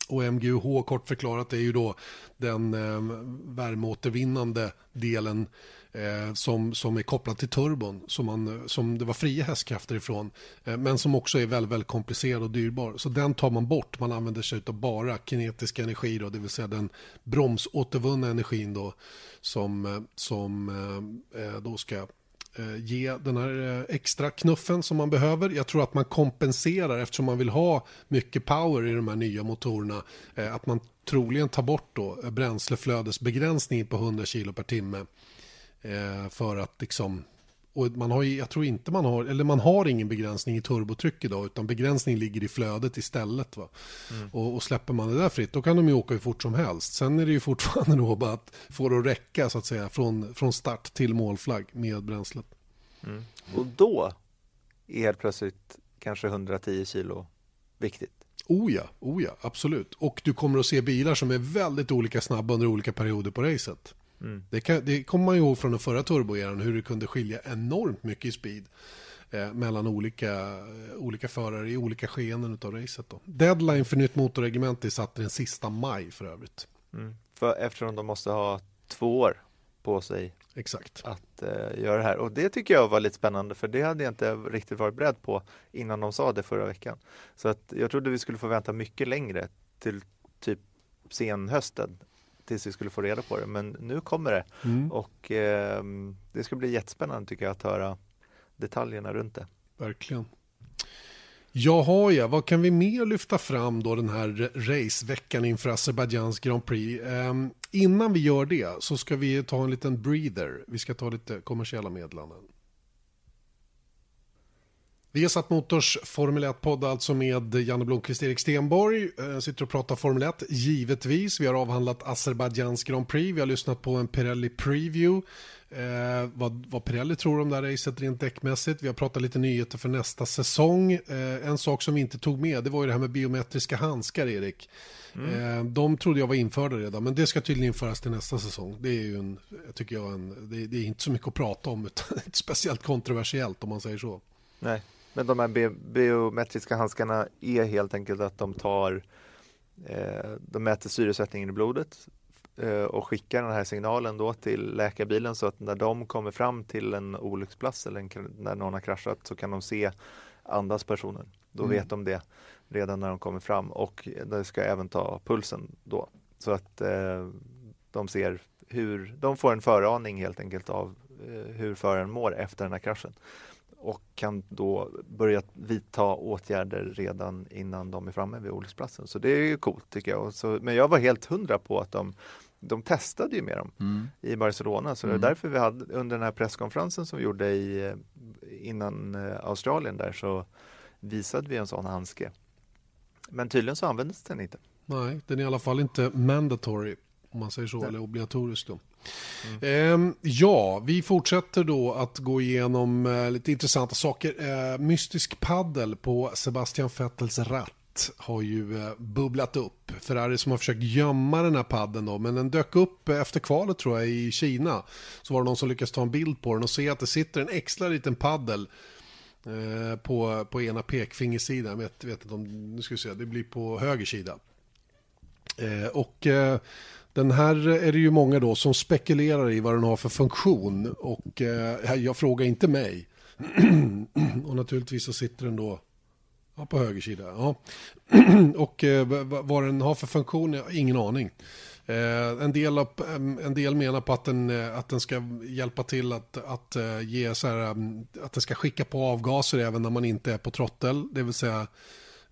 Och MGUH kort förklarat är ju då den eh, värmeåtervinnande delen eh, som, som är kopplad till turbon som, man, eh, som det var fria hästkrafter ifrån eh, men som också är väldigt, väldigt komplicerad och dyrbar. Så den tar man bort, man använder sig av bara kinetisk energi då, det vill säga den bromsåtervunna energin då som, eh, som eh, eh, då ska ge den här extra knuffen som man behöver. Jag tror att man kompenserar eftersom man vill ha mycket power i de här nya motorerna. Att man troligen tar bort då bränsleflödesbegränsningen på 100 kilo per timme eh, För att liksom och man har, ju- jag tror inte man har, eller man har ingen begränsning i turbotryck idag utan begränsning ligger i flödet istället. Va? Och, och släpper man det där fritt då kan de ju åka hur fort som helst. Sen är det ju fortfarande då bara att få det att räcka så att säga från, från start till målflagg med bränslet. Och då är helt plötsligt kanske 110 kilo viktigt. Oh ja, oh ja, absolut. Och du kommer att se bilar som är väldigt olika snabba under olika perioder på racet. Det, kan, det kommer man ju ihåg från den förra turboeran hur det kunde skilja enormt mycket i speed eh, mellan olika, eh, olika förare i olika skeenden av racet. Då. Deadline för nytt motorreglemente är satt den sista maj för övrigt. För eftersom de måste ha två år på sig Exakt. att eh, göra det här. Och det tycker jag var lite spännande för det hade jag inte riktigt varit beredd på innan de sa det förra veckan. Så att jag trodde vi skulle få vänta mycket längre till typ senhösten tills vi skulle få reda på det. Men nu kommer det och ehm, det ska bli jättespännande tycker jag att höra detaljerna runt det. Verkligen. Jaha ja, vad kan vi mer lyfta fram då den här raceveckan inför Azerbajdzjans Grand Prix? Ehm, innan vi gör det så ska vi ta en liten breather. Vi ska ta lite kommersiella meddelanden. Vi har satt Motors Formel 1-podd alltså med Janne Blomqvist, Erik Stenborg. Eh, sitter och pratar Formel 1, givetvis. Vi har avhandlat Azerbajdzjans Grand Prix. Vi har lyssnat på en Pirelli Preview. Eh, vad, vad Pirelli tror om det här racet rent däckmässigt. Vi har pratat lite nyheter för nästa säsong. Eh, en sak som vi inte tog med det var ju det här med biometriska handskar, Erik. Eh, de trodde jag var införda redan, men det ska tydligen införas till nästa säsong. Det är ju en, tycker jag, en, det, det är inte så mycket att prata om, utan inte speciellt kontroversiellt om man säger så. Nej, men de här bi- biometriska handskarna är helt enkelt att de tar eh, de mäter syresättningen i blodet eh, och skickar den här signalen då till läkarbilen så att när de kommer fram till en olycksplats eller en, när någon har kraschat så kan de se andas personen. Då Mm. vet de det redan när de kommer fram och de ska även ta pulsen då så att eh, de ser hur de får en föraning helt enkelt av eh, hur föraren mår efter den här kraschen och kan då börja vidta åtgärder redan innan de är framme vid olycksplatsen. Så det är ju coolt tycker jag. Så, men jag var helt hundra på att de, de testade ju med dem Mm. i Barcelona. Så det är därför vi hade under den här presskonferensen som vi gjorde i, eh, innan eh, Australien där så visade vi en sån handske. Men tydligen så användes den inte. Nej, den är i alla fall inte mandatory, om man säger så, Nej. eller obligatorisk då. Mm. Ja, vi fortsätter då att gå igenom eh, lite intressanta saker. Eh, mystisk paddel på Sebastian Vettels ratt har ju eh, bubblat upp. Ferrari som har försökt gömma den här padden då, men den dök upp efter kvalet tror jag i Kina. Så var det någon som lyckades ta en bild på den och se att det sitter en extra liten paddel eh, på, på ena pekfingersidan. Jag vet, vet inte om, nu ska vi se, det blir på höger sida. Eh, och eh, den här är det ju många då som spekulerar i vad den har för funktion. Och eh, jag frågar inte mig. och naturligtvis så sitter den då ja, på höger sida. Ja. och eh, vad den har för funktion, jag har ingen aning. Eh, en, del av, en del menar på att den, eh, att den ska hjälpa till att, att eh, ge så här, att den ska skicka på avgaser även när man inte är på trottel. Det vill säga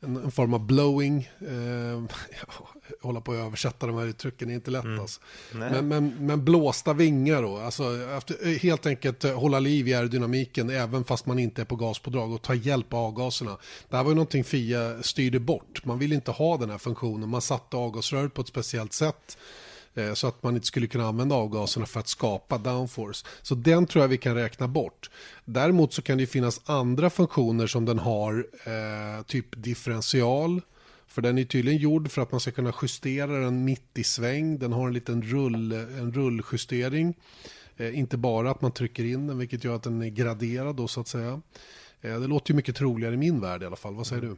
en, en form av blowing. Eh, hålla på att översätta de här uttrycken är inte lätt alltså. Nej. Men, men, men blåsta vingar då, alltså efter, helt enkelt eh, hålla liv i aerodynamiken även fast man inte är på gaspådrag och ta hjälp av avgaserna. Det här var ju någonting Fia styrde bort. Man vill inte ha den här funktionen. Man satte avgasröret på ett speciellt sätt eh, så att man inte skulle kunna använda avgaserna för att skapa downforce. Så den tror jag vi kan räkna bort. Däremot så kan det finnas andra funktioner som den har, eh, typ differential. För den är tydligen gjord för att man ska kunna justera den mitt i sväng. Den har en liten rull, en rulljustering. Eh, inte bara att man trycker in den, vilket gör att den är graderad då så att säga. Eh, det låter ju mycket troligare i min värld i alla fall. Vad säger du?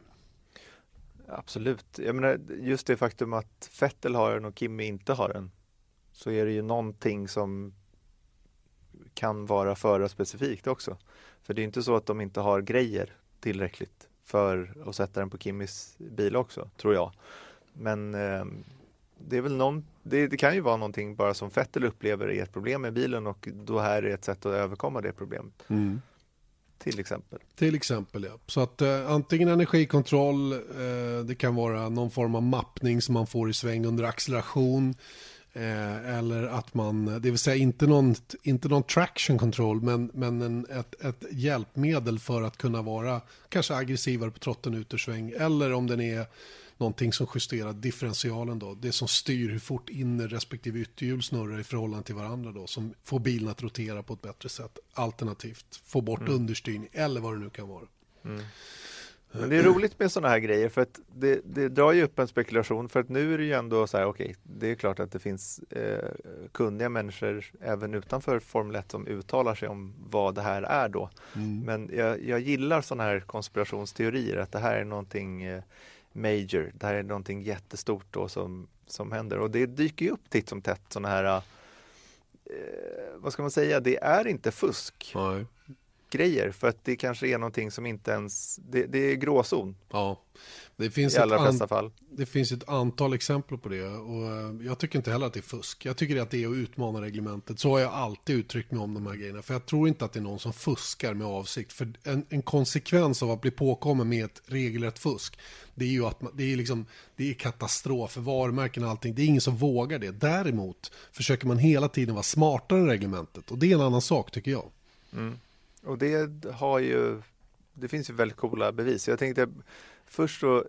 Absolut. Jag menar, just det faktum att Vettel har den och Kimi inte har den så är det ju någonting som kan vara förarspecifikt också. För det är inte så att de inte har grejer tillräckligt för att sätta den på Kimmys bil också, tror jag. Men eh, det är väl någon, det, det kan ju vara någonting bara som Vettel upplever är ett problem med bilen och då här är ett sätt att överkomma det problemet. Mm. Till exempel. Till exempel ja. Så att eh, antingen energikontroll, eh, det kan vara någon form av mappning som man får i sväng under acceleration. Eh, eller att man, det vill säga inte någon, inte någon traction control men, men en, ett, ett hjälpmedel för att kunna vara kanske aggressivare på trotten ut ur sväng. Eller om den är någonting som justerar differentialen då. Det som styr hur fort inner respektive ytterhjul snurrar i förhållande till varandra då. Som får bilen att rotera på ett bättre sätt. Alternativt få bort understyrning eller vad det nu kan vara. Men det är roligt med sådana här grejer för att det, det drar ju upp en spekulation för att nu är det ju ändå så här, okej, det är klart att det finns eh, kunniga människor även utanför Formel 1 som uttalar sig om vad det här är då. Men jag, jag gillar sådana här konspirationsteorier, att det här är någonting eh, major, det här är någonting jättestort då som, som händer och det dyker ju upp titt som tätt sådana här, eh, vad ska man säga, det är inte fusk. Nej teknikgrejer för att det kanske är någonting som inte ens, det, det är gråzon Ja, det finns, i allra flesta fall. det finns ett antal exempel på det och eh, jag tycker inte heller att det är fusk. Jag tycker att det är att utmana reglementet. Så har jag alltid uttryckt mig om de här grejerna. För jag tror inte att det är någon som fuskar med avsikt. För en, en konsekvens av att bli påkommen med ett regelrätt fusk, det är ju att man, det är liksom, det är katastrof för varumärken och allting. Det är ingen som vågar det. Däremot försöker man hela tiden vara smartare än reglementet och det är en annan sak tycker jag. Och det har ju, det finns ju väldigt coola bevis. Jag tänkte först så,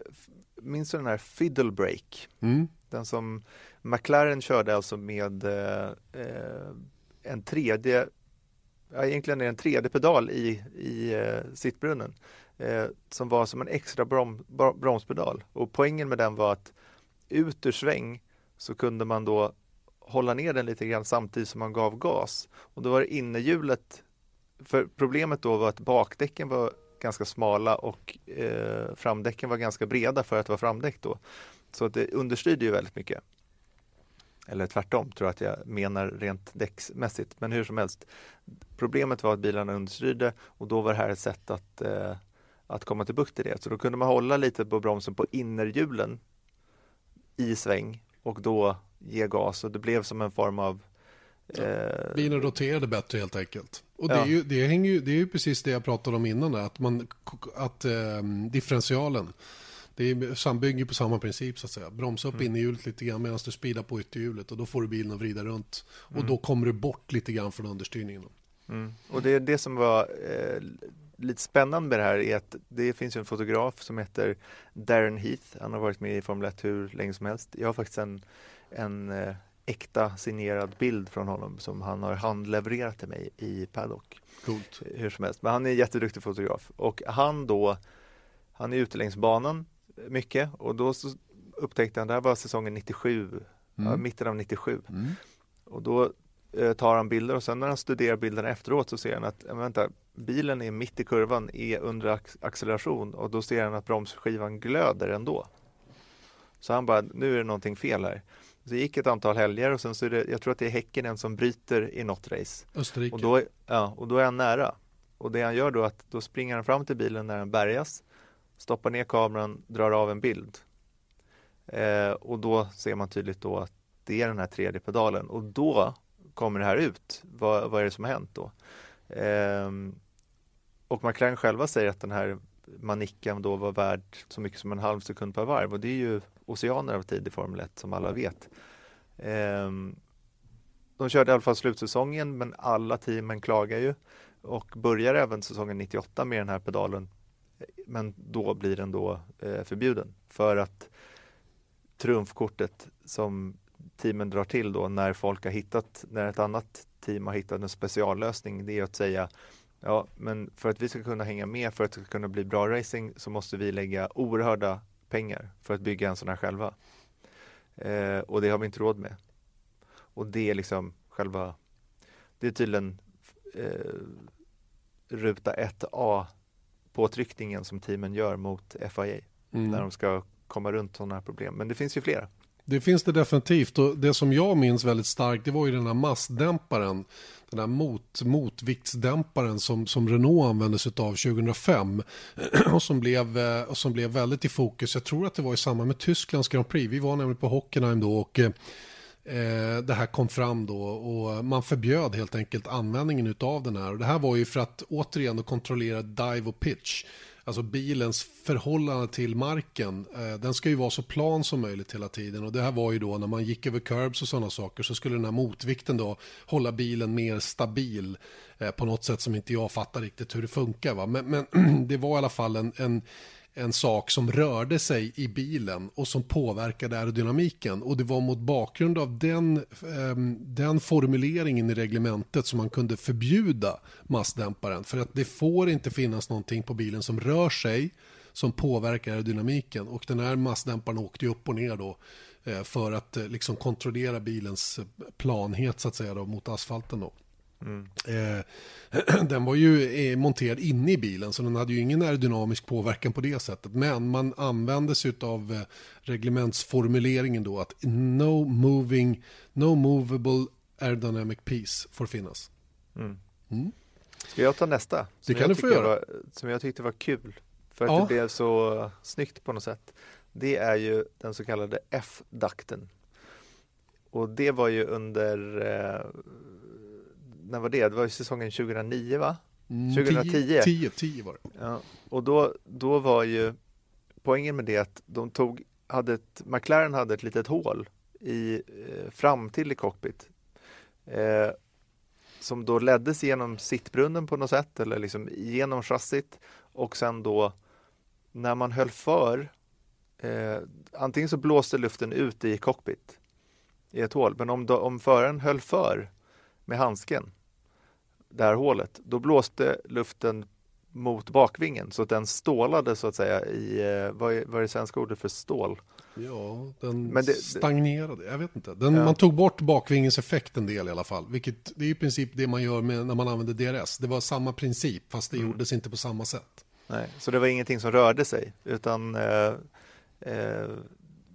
minns du den här Fiddle Break? Mm. Den som McLaren körde alltså med eh, en tredje, ja, egentligen är det en tredje pedal i, i eh, sittbrunnen eh, som var som en extra brom, bro- bromspedal. Och poängen med den var att ut ur sväng så kunde man då hålla ner den lite grann samtidigt som man gav gas. Och då var det innerhjulet, för problemet då var att bakdäcken var ganska smala och eh, framdäcken var ganska breda för att vara framdäck då. Så att det understyrde ju väldigt mycket. Eller tvärtom tror jag att jag menar rent däcksmässigt. Men hur som helst. Problemet var att bilarna understyrde och då var det här ett sätt att, eh, att komma till bukt i det. Så då kunde man hålla lite på bromsen på innerhjulen i sväng och då ge gas och det blev som en form av eh, Bilen roterade bättre helt enkelt. Och det, Ja. är ju, det, hänger ju, det är ju precis det jag pratade om innan, att, man, att eh, differentialen, det är, bygger på samma princip så att säga. Bromsa upp innerhjulet lite grann medan du speedar på ytterhjulet och då får du bilen att vrida runt. Och då kommer du bort lite grann från understyrningen. Mm. Och det är det som var eh, lite spännande med det här är att det finns ju en fotograf som heter Darren Heath. Han har varit med i Formel 1 hur länge som helst. Jag har faktiskt en, en eh, äkta signerad bild från honom som han har handlevererat till mig i Paddock. Coolt. Hur som helst, men han är en jätteduktig fotograf och han då, han är ute längs banan mycket och då upptäckte han, det här var säsongen 97, ja, mitten av 97 Mm. och då eh, tar han bilder och sen när han studerar bilderna efteråt så ser han att, "Men vänta, bilen är mitt i kurvan, är under ac- acceleration och då ser han att bromsskivan glöder ändå. Så han bara, nu är det någonting fel här. Så det gick ett antal helger och sen så är det, jag tror att det är Häckenen som bryter i något race. Österrike. Och då, ja, och då är han nära. Och det han gör då är att då springer han fram till bilen när den bärgas, stoppar ner kameran, drar av en bild. Eh, och då ser man tydligt då att det är den här tredje pedalen och då kommer det här ut. Vad, vad är det som har hänt då? Ehm, och McLaren själva säger att den här manicken då var värd så mycket som en halv sekund per varv och det är ju oceaner av tid i Formel 1 som alla vet. Ehm, de körde i alla fall slutsäsongen men alla teamen klagar ju och börjar även säsongen 98 med den här pedalen. Men då blir den då eh, förbjuden för att trumfkortet som teamen drar till då när folk har hittat, när ett annat team har hittat en speciallösning, det är att säga ja, men för att vi ska kunna hänga med, för att det ska kunna bli bra racing så måste vi lägga oerhörda pengar för att bygga en sån här själva. Eh, och det har vi inte råd med. Och det är liksom själva, det är tydligen eh, ruta 1A påtryckningen som teamen gör mot FIA Mm. när de ska komma runt sådana här problem. Men det finns ju flera. Det finns det definitivt och det som jag minns väldigt starkt det var ju den här massdämparen. Den här mot, motviktsdämparen som, som Renault använde sig av 2005 och som, blev, eh, och som blev väldigt i fokus. Jag tror att det var i samband med Tysklands Grand Prix. Vi var nämligen på Hockenheim då och eh, eh det här kom fram då och man förbjöd helt enkelt användningen av den här. Och det här var ju för att återigen kontrollera dive och pitch. Alltså bilens förhållande till marken. Eh, den ska ju vara så plan som möjligt hela tiden. Och det här var ju då när man gick över curbs och sådana saker så skulle den här motvikten då hålla bilen mer stabil eh, på något sätt som inte jag fattar riktigt hur det funkar. Va? Men, men det var i alla fall en, en, en sak som rörde sig i bilen och som påverkade aerodynamiken. Och det var mot bakgrund av den, ehm, den formuleringen i reglementet som man kunde förbjuda massdämparen. För att det får inte finnas någonting på bilen som rör sig som påverkar aerodynamiken. Och den här massdämparen åkte ju upp och ner då eh, för att eh, liksom kontrollera bilens eh, planhet så att säga då, mot asfalten. Då. Eh, den var ju eh, monterad inne i bilen så den hade ju ingen aerodynamisk påverkan på det sättet. Men man använde sig av eh, reglementsformuleringen då att no moving, no movable aerodynamic piece får finnas. Mm. Mm. Ska jag ta nästa? Som kan du få göra. Var, som jag tyckte var kul. För att Ja. det blev så snyggt på något sätt. Det är ju den så kallade F-dakten. Och det var ju under, eh, när var det? Det var ju säsongen 2009 va? 2010. 10, 10 var det. Ja, och då, då var ju poängen med det att de tog, hade ett, McLaren hade ett litet hål i, eh, fram till i cockpit. Eh, som då leddes genom sittbrunnen på något sätt eller liksom genom chassit och sen då när man höll för eh, antingen så blåste luften ut i cockpit i ett hål men om, då, om föraren höll för med handsken det här hålet då blåste luften mot bakvingen så att den stålade så att säga i, eh, vad är, vad är det svenska ordet för stål? Ja, den Men det- stagnerade. Jag vet inte. Den, Ja. Man tog bort bakvingens effekt en del i alla fall. Vilket det är i princip det man gör med, när man använder DRS. Det var samma princip fast det gjordes inte på samma sätt. Nej, så det var ingenting som rörde sig utan eh, eh,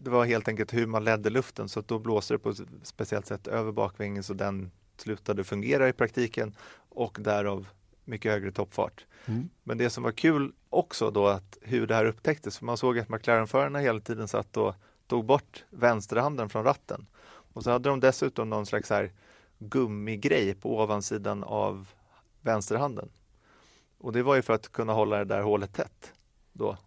det var helt enkelt hur man ledde luften så att då blåste det på ett speciellt sätt över bakvingen så den slutade fungera i praktiken och därav mycket högre toppfart. Mm. Men det som var kul också då att hur det här upptäcktes, för man såg att McLaren-förarna hela tiden satt och tog bort vänsterhanden från ratten. Och så hade de dessutom någon slags här gummigrej på ovansidan av vänsterhanden. Och det var ju för att kunna hålla det där hålet tätt då.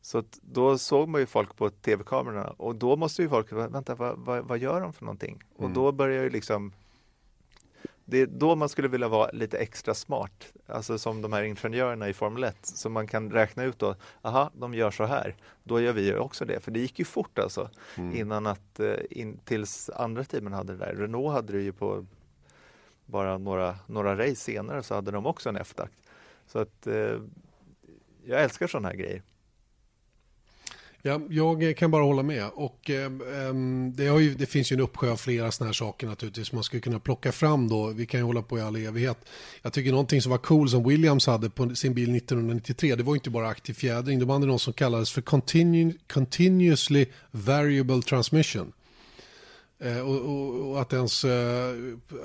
Så då såg man ju folk på tv-kamerorna och då måste ju folk, vänta vad, vad, vad gör de för någonting? Och då börjar ju liksom det är då man skulle vilja vara lite extra smart, alltså som de här ingenjörerna i Formel 1, så man kan räkna ut då, aha, de gör så här, då gör vi också det, för det gick ju fort alltså, innan att, eh, in, tills andra teamen hade det där. Renault hade det ju på bara några, några race senare så hade de också en F-takt. Så att eh, jag älskar sådana här grejer. Ja, jag eh, kan bara hålla med. Och, eh, ehm, det, har ju, det finns ju en uppsjö av flera sådana här saker naturligtvis. Man skulle kunna plocka fram då. Vi kan ju hålla på i all evighet. Jag tycker någonting som var cool som Williams hade på sin bil 1993. Det var ju inte bara aktiv fjädring. De hade något som kallades för continu, continuously variable transmission. Eh, och, och, och att ens, eh,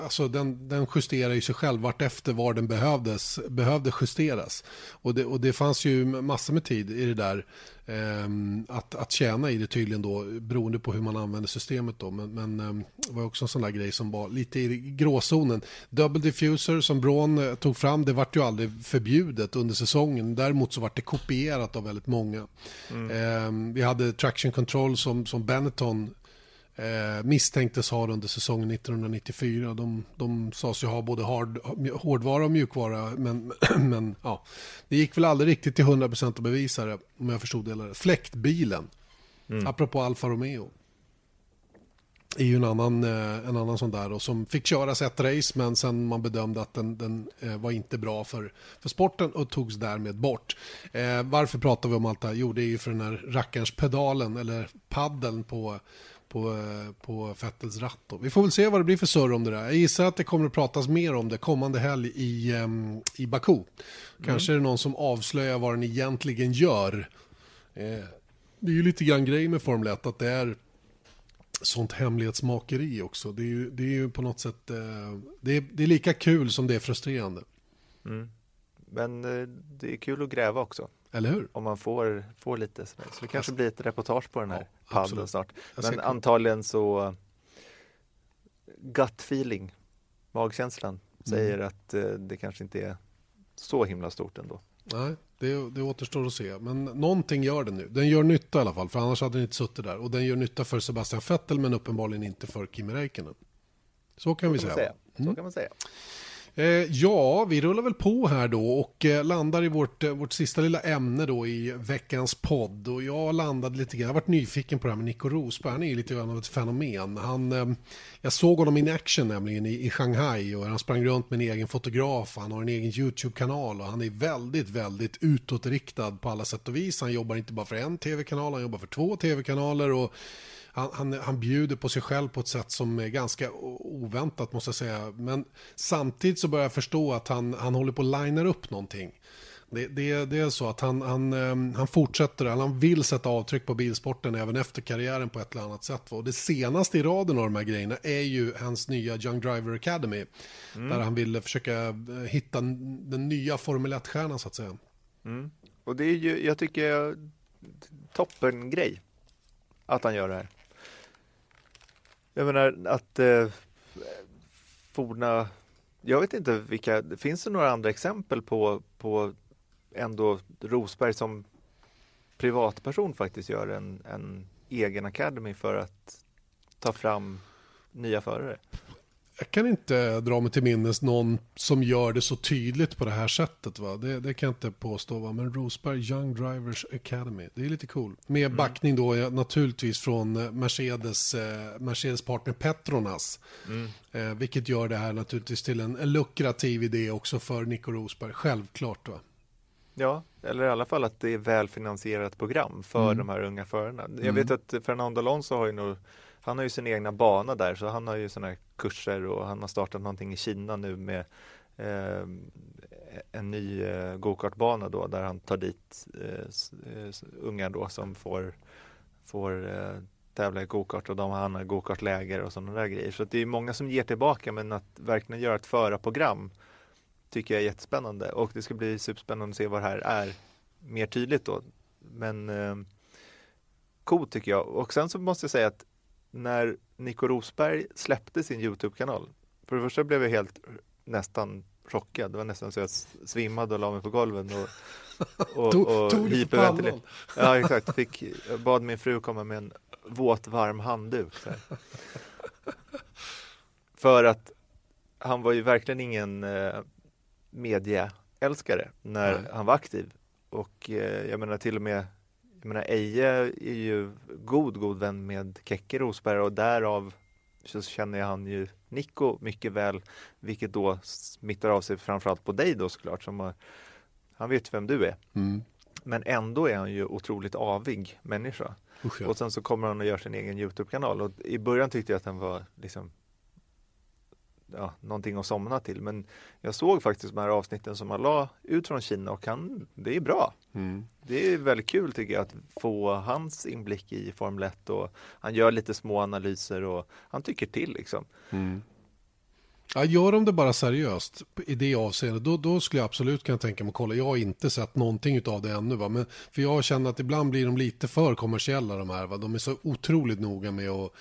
alltså den, den justerar ju sig själv vart efter var den behövdes, behövde justeras. Och det, och det fanns ju massor med tid i det där ehm, att, att tjäna i det tydligen då beroende på hur man använder systemet då. Men, men ehm, det var också en sån där grej som var lite i gråzonen. Double diffuser som Braun eh, tog fram, det vart ju aldrig förbjudet under säsongen. Däremot så vart det kopierat av väldigt många. Ehm, vi hade traction control som, som Benetton eh, misstänktes ha under säsongen 1994. De, de sades ju ha både hard, hårdvara och mjukvara, men, men ja, det gick väl aldrig riktigt till 100% att bevisa det, om jag förstod det. Eller. Fläktbilen, apropå Alfa Romeo, är ju en annan, eh, en annan sån där och som fick köras ett race men sen man bedömde att den, den eh, var inte bra för, för sporten och togs därmed bort. Eh, varför pratar vi om allt det här? Jo, det är ju för den här rackarns pedalen eller paddeln på på, eh, på Fettels ratt. Då. Vi får väl se vad det blir för surr om det där. Jag gissar att det kommer att pratas mer om det kommande helg i, em, i Baku. Kanske är det någon som avslöjar vad den egentligen gör. Eh, det är ju lite grann grej med Formel 1 att det är sånt hemlighetsmakeri också. Det är ju, det är ju på något sätt eh, det, är, det är lika kul som det är frustrerande. Men eh, det är kul att gräva också. Eller hur? om man får, får lite. Så det kanske blir ett reportage på den här Ja, absolut. snart. Men antagligen så gut feeling, magkänslan säger Mm. att eh, det kanske inte är så himla stort ändå. Nej, det, det återstår att se. Men någonting gör den nu. Den gör nytta i alla fall, för annars hade den inte suttit där. Och den gör nytta för Sebastian Vettel, men uppenbarligen inte för Kimi Räikkönen. Så kan vi Kan säga. säga. Så kan man säga. Eh, ja, vi rullar väl på här då och eh, landar i vårt, eh, vårt sista lilla ämne då i veckans podd. Och jag landade lite grann, jag har varit nyfiken på det här med Nico Rosberg, han är ju lite grann av ett fenomen. Han, eh, jag såg honom in action nämligen i, i Shanghai och han sprang runt med en egen fotograf, han har en egen YouTube-kanal och han är väldigt, väldigt utåtriktad på alla sätt och vis. Han jobbar inte bara för en tv-kanal, han jobbar för två tv-kanaler och han, han, han bjuder på sig själv på ett sätt som är ganska oväntat måste jag säga. Men samtidigt så börjar jag förstå att han, han håller på att linea upp någonting. Det, det, det är så att han, han, ehm, han fortsätter, han vill sätta avtryck på bilsporten även efter karriären på ett eller annat sätt. Och det senaste i raden av de här grejerna är ju hans nya Young Driver Academy. Där han vill försöka eh, hitta den nya Formel 1-stjärnan så att säga. Mm. Och det är ju, jag tycker, toppen grej att han gör det här. Jag menar att eh, forna, jag vet inte vilka, finns det några andra exempel på, på ändå Rosberg som privatperson faktiskt gör en, en egen academy för att ta fram nya förare? Jag kan inte dra mig till minnes någon som gör det så tydligt på det här sättet. Va? Det, det kan jag inte påstå. Va? Men Rosberg Young Drivers Academy, det är lite cool. Med backning då naturligtvis från eh, Mercedes, eh, Mercedes partner Petronas. Eh, vilket gör det här naturligtvis till en, en lukrativ idé också för Nico Rosberg. Självklart. Va? Ja, eller i alla fall att det är välfinansierat program för de här unga förarna. Jag vet att Fernando Alonso har ju nog, han har ju sin egna bana där så han har ju sådana här kurser och han har startat någonting i Kina nu med eh, en ny eh, gokartbana då där han tar dit eh, eh unga då som får, får eh, tävla i gokart och de han har gokartläger och sådana där grejer. Så att det är många som ger tillbaka men att verkligen göra ett förarprogram tycker jag är jättespännande och det ska bli superspännande att se vad det här är mer tydligt då. Men eh, coolt tycker jag. Och sen så måste jag säga att när Nico Rosberg släppte sin Youtube-kanal, för det första blev jag helt nästan chockad. Det var nästan så jag svimmade och la mig på golvet och, och, och för hyperventilerade. Ja, exakt. Fick, bad min fru komma med en våt, varm handduk. För att han var ju verkligen ingen eh, medieälskare när Nej. han var aktiv. Och eh, jag menar till och med, jag menar Eje är ju god, god vän med Kekke Rosberg och därav så känner jag han ju Nico mycket väl, vilket då smittar av sig framförallt på dig då såklart. Som har, han vet vem du är. Mm. Men ändå är han ju otroligt avig människa. Usch, ja. Och sen så kommer han och gör sin egen Youtube-kanal och i början tyckte jag att den var liksom ja, någonting att somna till. Men jag såg faktiskt de här avsnitten som han la ut från Kina och han, det är bra. Mm. Det är väldigt kul tycker jag att få hans inblick i Formel 1 och han gör lite små analyser och han tycker till liksom. Ja, gör de det bara seriöst i det avseendet, då, då skulle jag absolut kunna tänka mig att kolla. Jag har inte sett någonting av det ännu. Va? Men, för jag känner att ibland blir de lite för kommersiella de här. Va? De är så otroligt noga med att,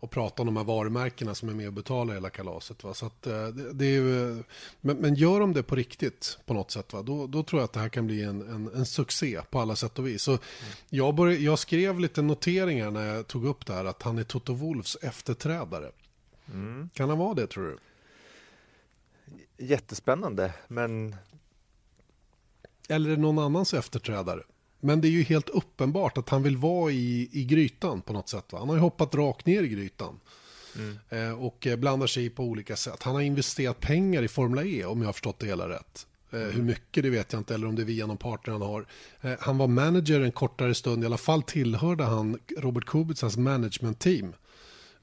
att prata om de här varumärkena som är med och betalar hela kalaset. Va? Så att, eh, det, det är ju, eh, men, men gör de det på riktigt på något sätt, va? Då, då tror jag att det här kan bli en, en, en succé på alla sätt och vis. Så jag, började, jag skrev lite noteringar när jag tog upp det här att han är Toto Wolfs efterträdare. Kan han vara det tror du? Jättespännande men eller är det någon annans efterträdare. Men det är ju helt uppenbart att han vill vara i, i grytan på något sätt. Va? Han har ju hoppat rakt ner i grytan. Eh, och eh, blandar sig i på olika sätt. Han har investerat pengar i Formula E om jag har förstått det hela rätt. Eh, Hur mycket det vet jag inte, eller om det är via någon partner han har. Eh, han var manager en kortare stund, i alla fall tillhörde han Robert Kubicas management team.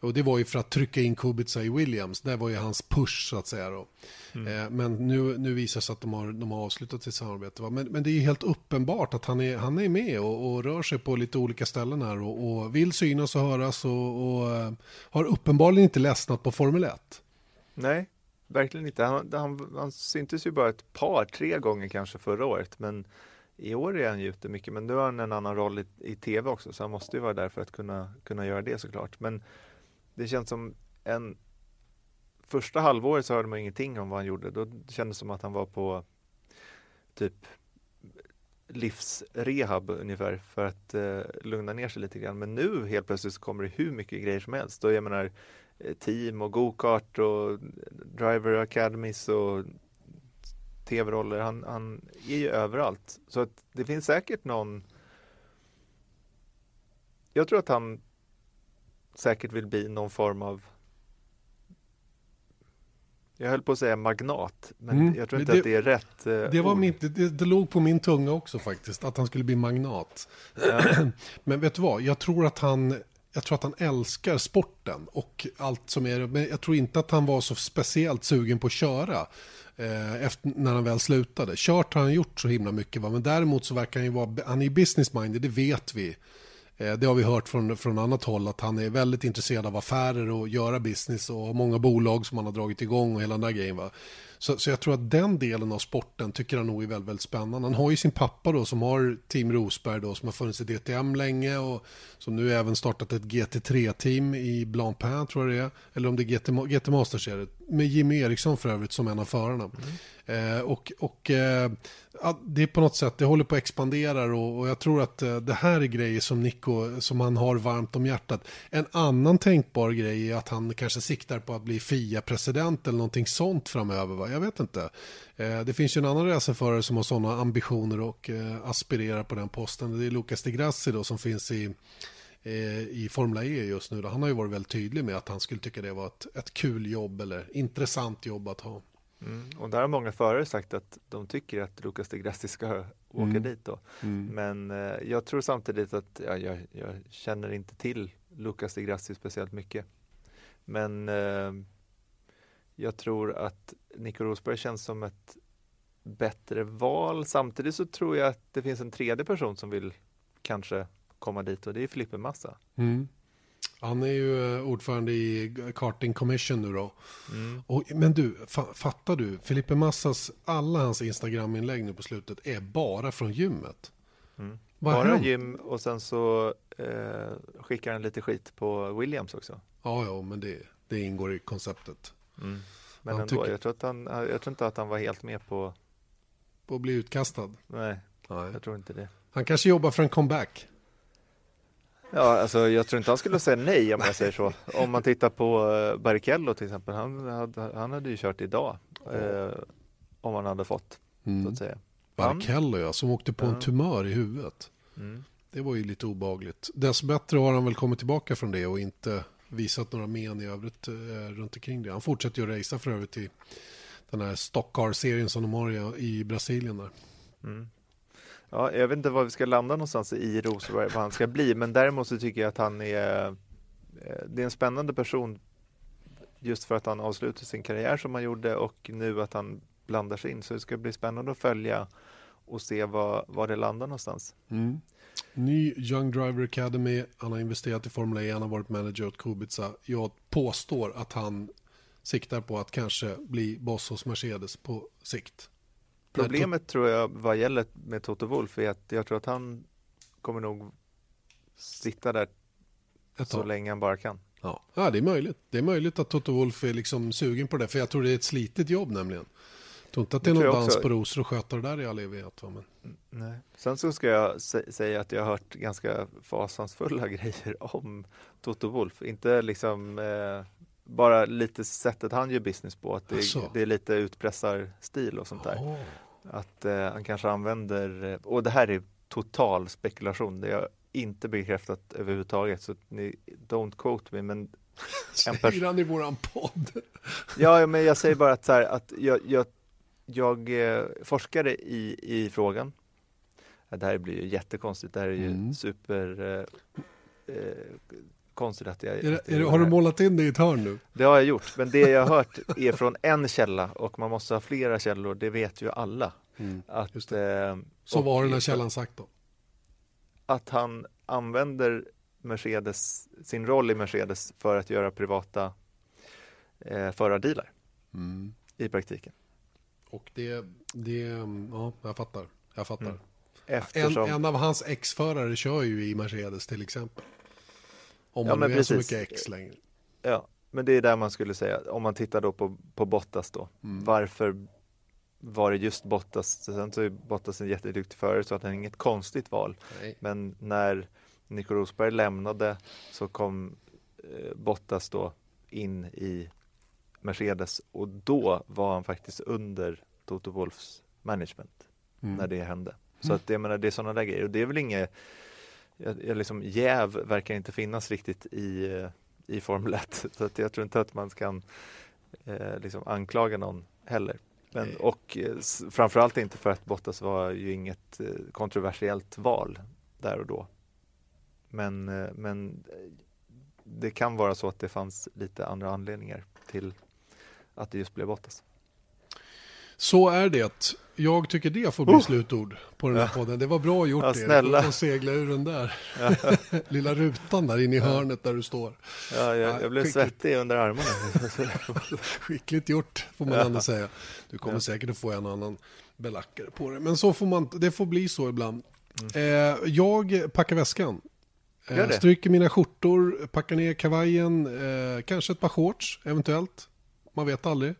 Och det var ju för att trycka in Kubica i Williams. Det var ju hans push så att säga. Då. Eh, men nu, nu visar det sig att de har, de har avslutat sitt samarbete. Va? Men, men det är ju helt uppenbart att han är, han är med och, och rör sig på lite olika ställen här. Och, och vill synas och höras och, och eh, har uppenbarligen inte ledsnat på Formel 1. Nej, verkligen inte. Han, han, han syntes ju bara ett par, tre gånger kanske förra året. Men i år är han ju ute mycket. Men nu har han en annan roll i, i tv också. Så han måste ju vara där för att kunna, kunna göra det såklart. Men det känns som en... Första halvåret så hörde man ingenting om vad han gjorde. Då kändes det som att han var på typ livsrehab ungefär för att eh, lugna ner sig lite grann. Men nu helt plötsligt så kommer det hur mycket grejer som helst. Och jag menar eh, team och go-kart och driver academies och tv-roller. Han, han är ju överallt. Så att det finns säkert någon Jag tror att han säkert vill bli någon form av jag höll på att säga magnat, men Mm, jag tror inte det- att det är rätt eh, Det, var ord. mitt, det, det låg på min tunga också faktiskt, att han skulle bli magnat. Men vet du vad, jag tror att han jag tror att han älskar sporten och allt som är Men jag tror inte att han var så speciellt sugen på att köra eh, efter, när han väl slutade. Kört har han gjort så himla mycket, va? men däremot så verkar han ju vara, han är business-minded, det vet vi. Eh, det har vi hört från, från annat håll att han är väldigt intresserad av affärer och göra business och har många bolag som han har dragit igång och hela den där grejen. Va? Så, så jag tror att den delen av sporten tycker han nog är väldigt, väldigt spännande. Han har ju sin pappa då som har Team Rosberg då som har funnits i DTM länge och som nu även startat ett GT3-team i Blancpain tror jag det är. Eller om det är GT, GT Masters är det. Med Jimmy Eriksson för övrigt som en av förarna. Eh, och och eh, det är på något sätt, det håller på att expandera och, och jag tror att eh, det här är grejer som Nico, som han har varmt om hjärtat. En annan tänkbar grej är att han kanske siktar på att bli FIA-president eller någonting sånt framöver. Va? Jag vet inte. Eh, det finns ju en annan racerförare som har sådana ambitioner och eh, aspirerar på den posten. Det är Lucas de Grassi då som finns i i Formula E just nu. Han har ju varit väldigt tydlig med att han skulle tycka det var ett, ett kul jobb eller intressant jobb att ha. Mm. Och där har många förare sagt att de tycker att Lucas de Grassi ska åka Mm. dit då. Men eh, jag tror samtidigt att ja, jag, jag känner inte till Lucas de Grassi speciellt mycket. Men eh, jag tror att Nico Rosberg känns som ett bättre val. Samtidigt så tror jag att det finns en tredje person som vill kanske komma dit och det är Filippe Massa. Mm. Han är ju eh, ordförande i Karting Commission nu då. Och, men du, fa fattar du? Filippe Massas, alla hans Instagram-inlägg nu på slutet är bara från gymmet. Mm. Bara hänt? gym och sen så eh, skickar han lite skit på Williams också. Ja, ja, men det, det ingår i konceptet. Men Han ändå, tycker- jag, tror att han, jag tror inte att han var helt med på, På att bli utkastad. nej, Nej. jag tror inte det. Han kanske jobbar för en comeback. Ja, alltså jag tror inte han skulle säga nej om jag säger så. Om man tittar på uh, Barrichello till exempel, han hade, han hade ju kört idag. eh, om han hade fått, så Mm. att säga. Barrichello ja, som åkte på en tumör i huvudet. Mm. Det var ju lite obagligt. Dess bättre har han väl kommit tillbaka från det och inte visat några men i övrigt eh, runt omkring det. Han fortsätter ju att racea för övrigt i den här Stockcar-serien som de har i, i Brasilien där. Mm. Ja, jag vet inte var vi ska landa någonstans i Rosenberg, vad han ska bli, men däremot så tycker jag att han är, eh, det är en spännande person just för att han avslutade sin karriär som han gjorde och nu att han blandar sig in. Så det ska bli spännande att följa och se var, var det landar någonstans. Mm. Ny Young Driver Academy, han har investerat i Formel E, han har varit manager åt Kubica. Jag påstår att han siktar på att kanske bli boss hos Mercedes på sikt. Problemet tror jag vad gäller med Toto Wolff är att jag tror att han kommer nog sitta där så länge han bara kan. Ja. ja, det är möjligt. Det är möjligt att Toto Wolff är liksom sugen på det, för jag tror det är ett slitigt jobb nämligen. Jag tror inte att det är någon dans på rosor att sköta det där i all evighet. Men, Nej. Sen så ska jag sä- säga att jag har hört ganska fasansfulla grejer om Toto Wolff. Inte liksom eh, bara lite sättet han gör business på, att det, Asså. det är lite utpressarstil och sånt där. Åh. Att eh, han kanske använder, och det här är total spekulation, det är inte bekräftat överhuvudtaget så ni don't quote me men Säger han i våran podd. Ja, men jag säger bara att, så här, att jag, jag, jag eh, forskade i, i frågan. Det här blir ju jättekonstigt. Det här är ju Mm. super eh, eh, konstigt att jag... Är det, att jag är det, har du målat in det i ett hörn nu? Det har jag gjort, men det jag har hört är från en källa och man måste ha flera källor, det vet ju alla. Att, just eh, Så vad har den här källan sagt då? Att han använder Mercedes, sin roll i Mercedes för att göra privata eh, förardealar i praktiken. Och det, det, ja, jag fattar. Jag fattar. Mm. En, Eftersom... en av hans ex-förare kör ju i Mercedes till exempel. Om Ja, man men nu är så mycket ex längre. Ja, men det är där man skulle säga, om man tittar då på, på Bottas då. Mm. Varför var det just Bottas? Sen så är Bottas en jätteduktig förare så att han är inget konstigt val. Nej. Men när Nico Rosberg lämnade så kom eh, Bottas då in i Mercedes och då var han faktiskt under Toto Wolffs management Mm. när det hände. Så att jag menar, det är sådana där grejer och det är väl inget jag, jag liksom, jäv verkar inte finnas riktigt i, i Formel 1 så att jag tror inte att man kan eh, liksom anklaga någon heller. Men, och eh, framförallt inte för att Bottas var ju inget eh, kontroversiellt val där och då. Men, eh, men det kan vara så att det fanns lite andra anledningar till att det just blev Bottas. Så är det. Jag tycker det får bli slutord på den här podden. Det var bra gjort Ja, Erik, snälla. att segla ur den där lilla rutan där inne i hörnet där du står. Ja, jag, Ja, jag blev skickligt. svettig under armarna. Skickligt gjort får man ändå säga. Du kommer säkert att få en annan belackare på det. Men så får man, det får bli så ibland. Eh, jag packar väskan. Mm. Eh, stryker mina skjortor, packar ner kavajen, eh, kanske ett par shorts eventuellt. Man vet aldrig.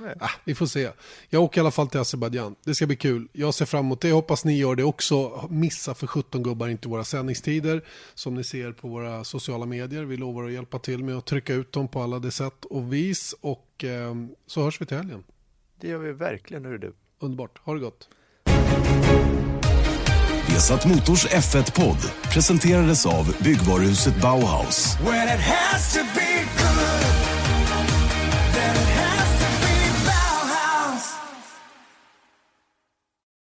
Nej. Ah, vi får se. Jag åker i alla fall till Azerbajdzjan. Det ska bli kul. Jag ser fram emot det. Jag hoppas ni gör det också. Missa för 17 gubbar inte våra sändningstider. Som ni ser på våra sociala medier. Vi lovar att hjälpa till med att trycka ut dem på alla de sätt och vis. Och eh, så hörs vi till helgen. Det gör vi verkligen, hör du. Underbart. Ha det gott. Vesat Motors F1-podd presenterades av byggvaruhuset Bauhaus.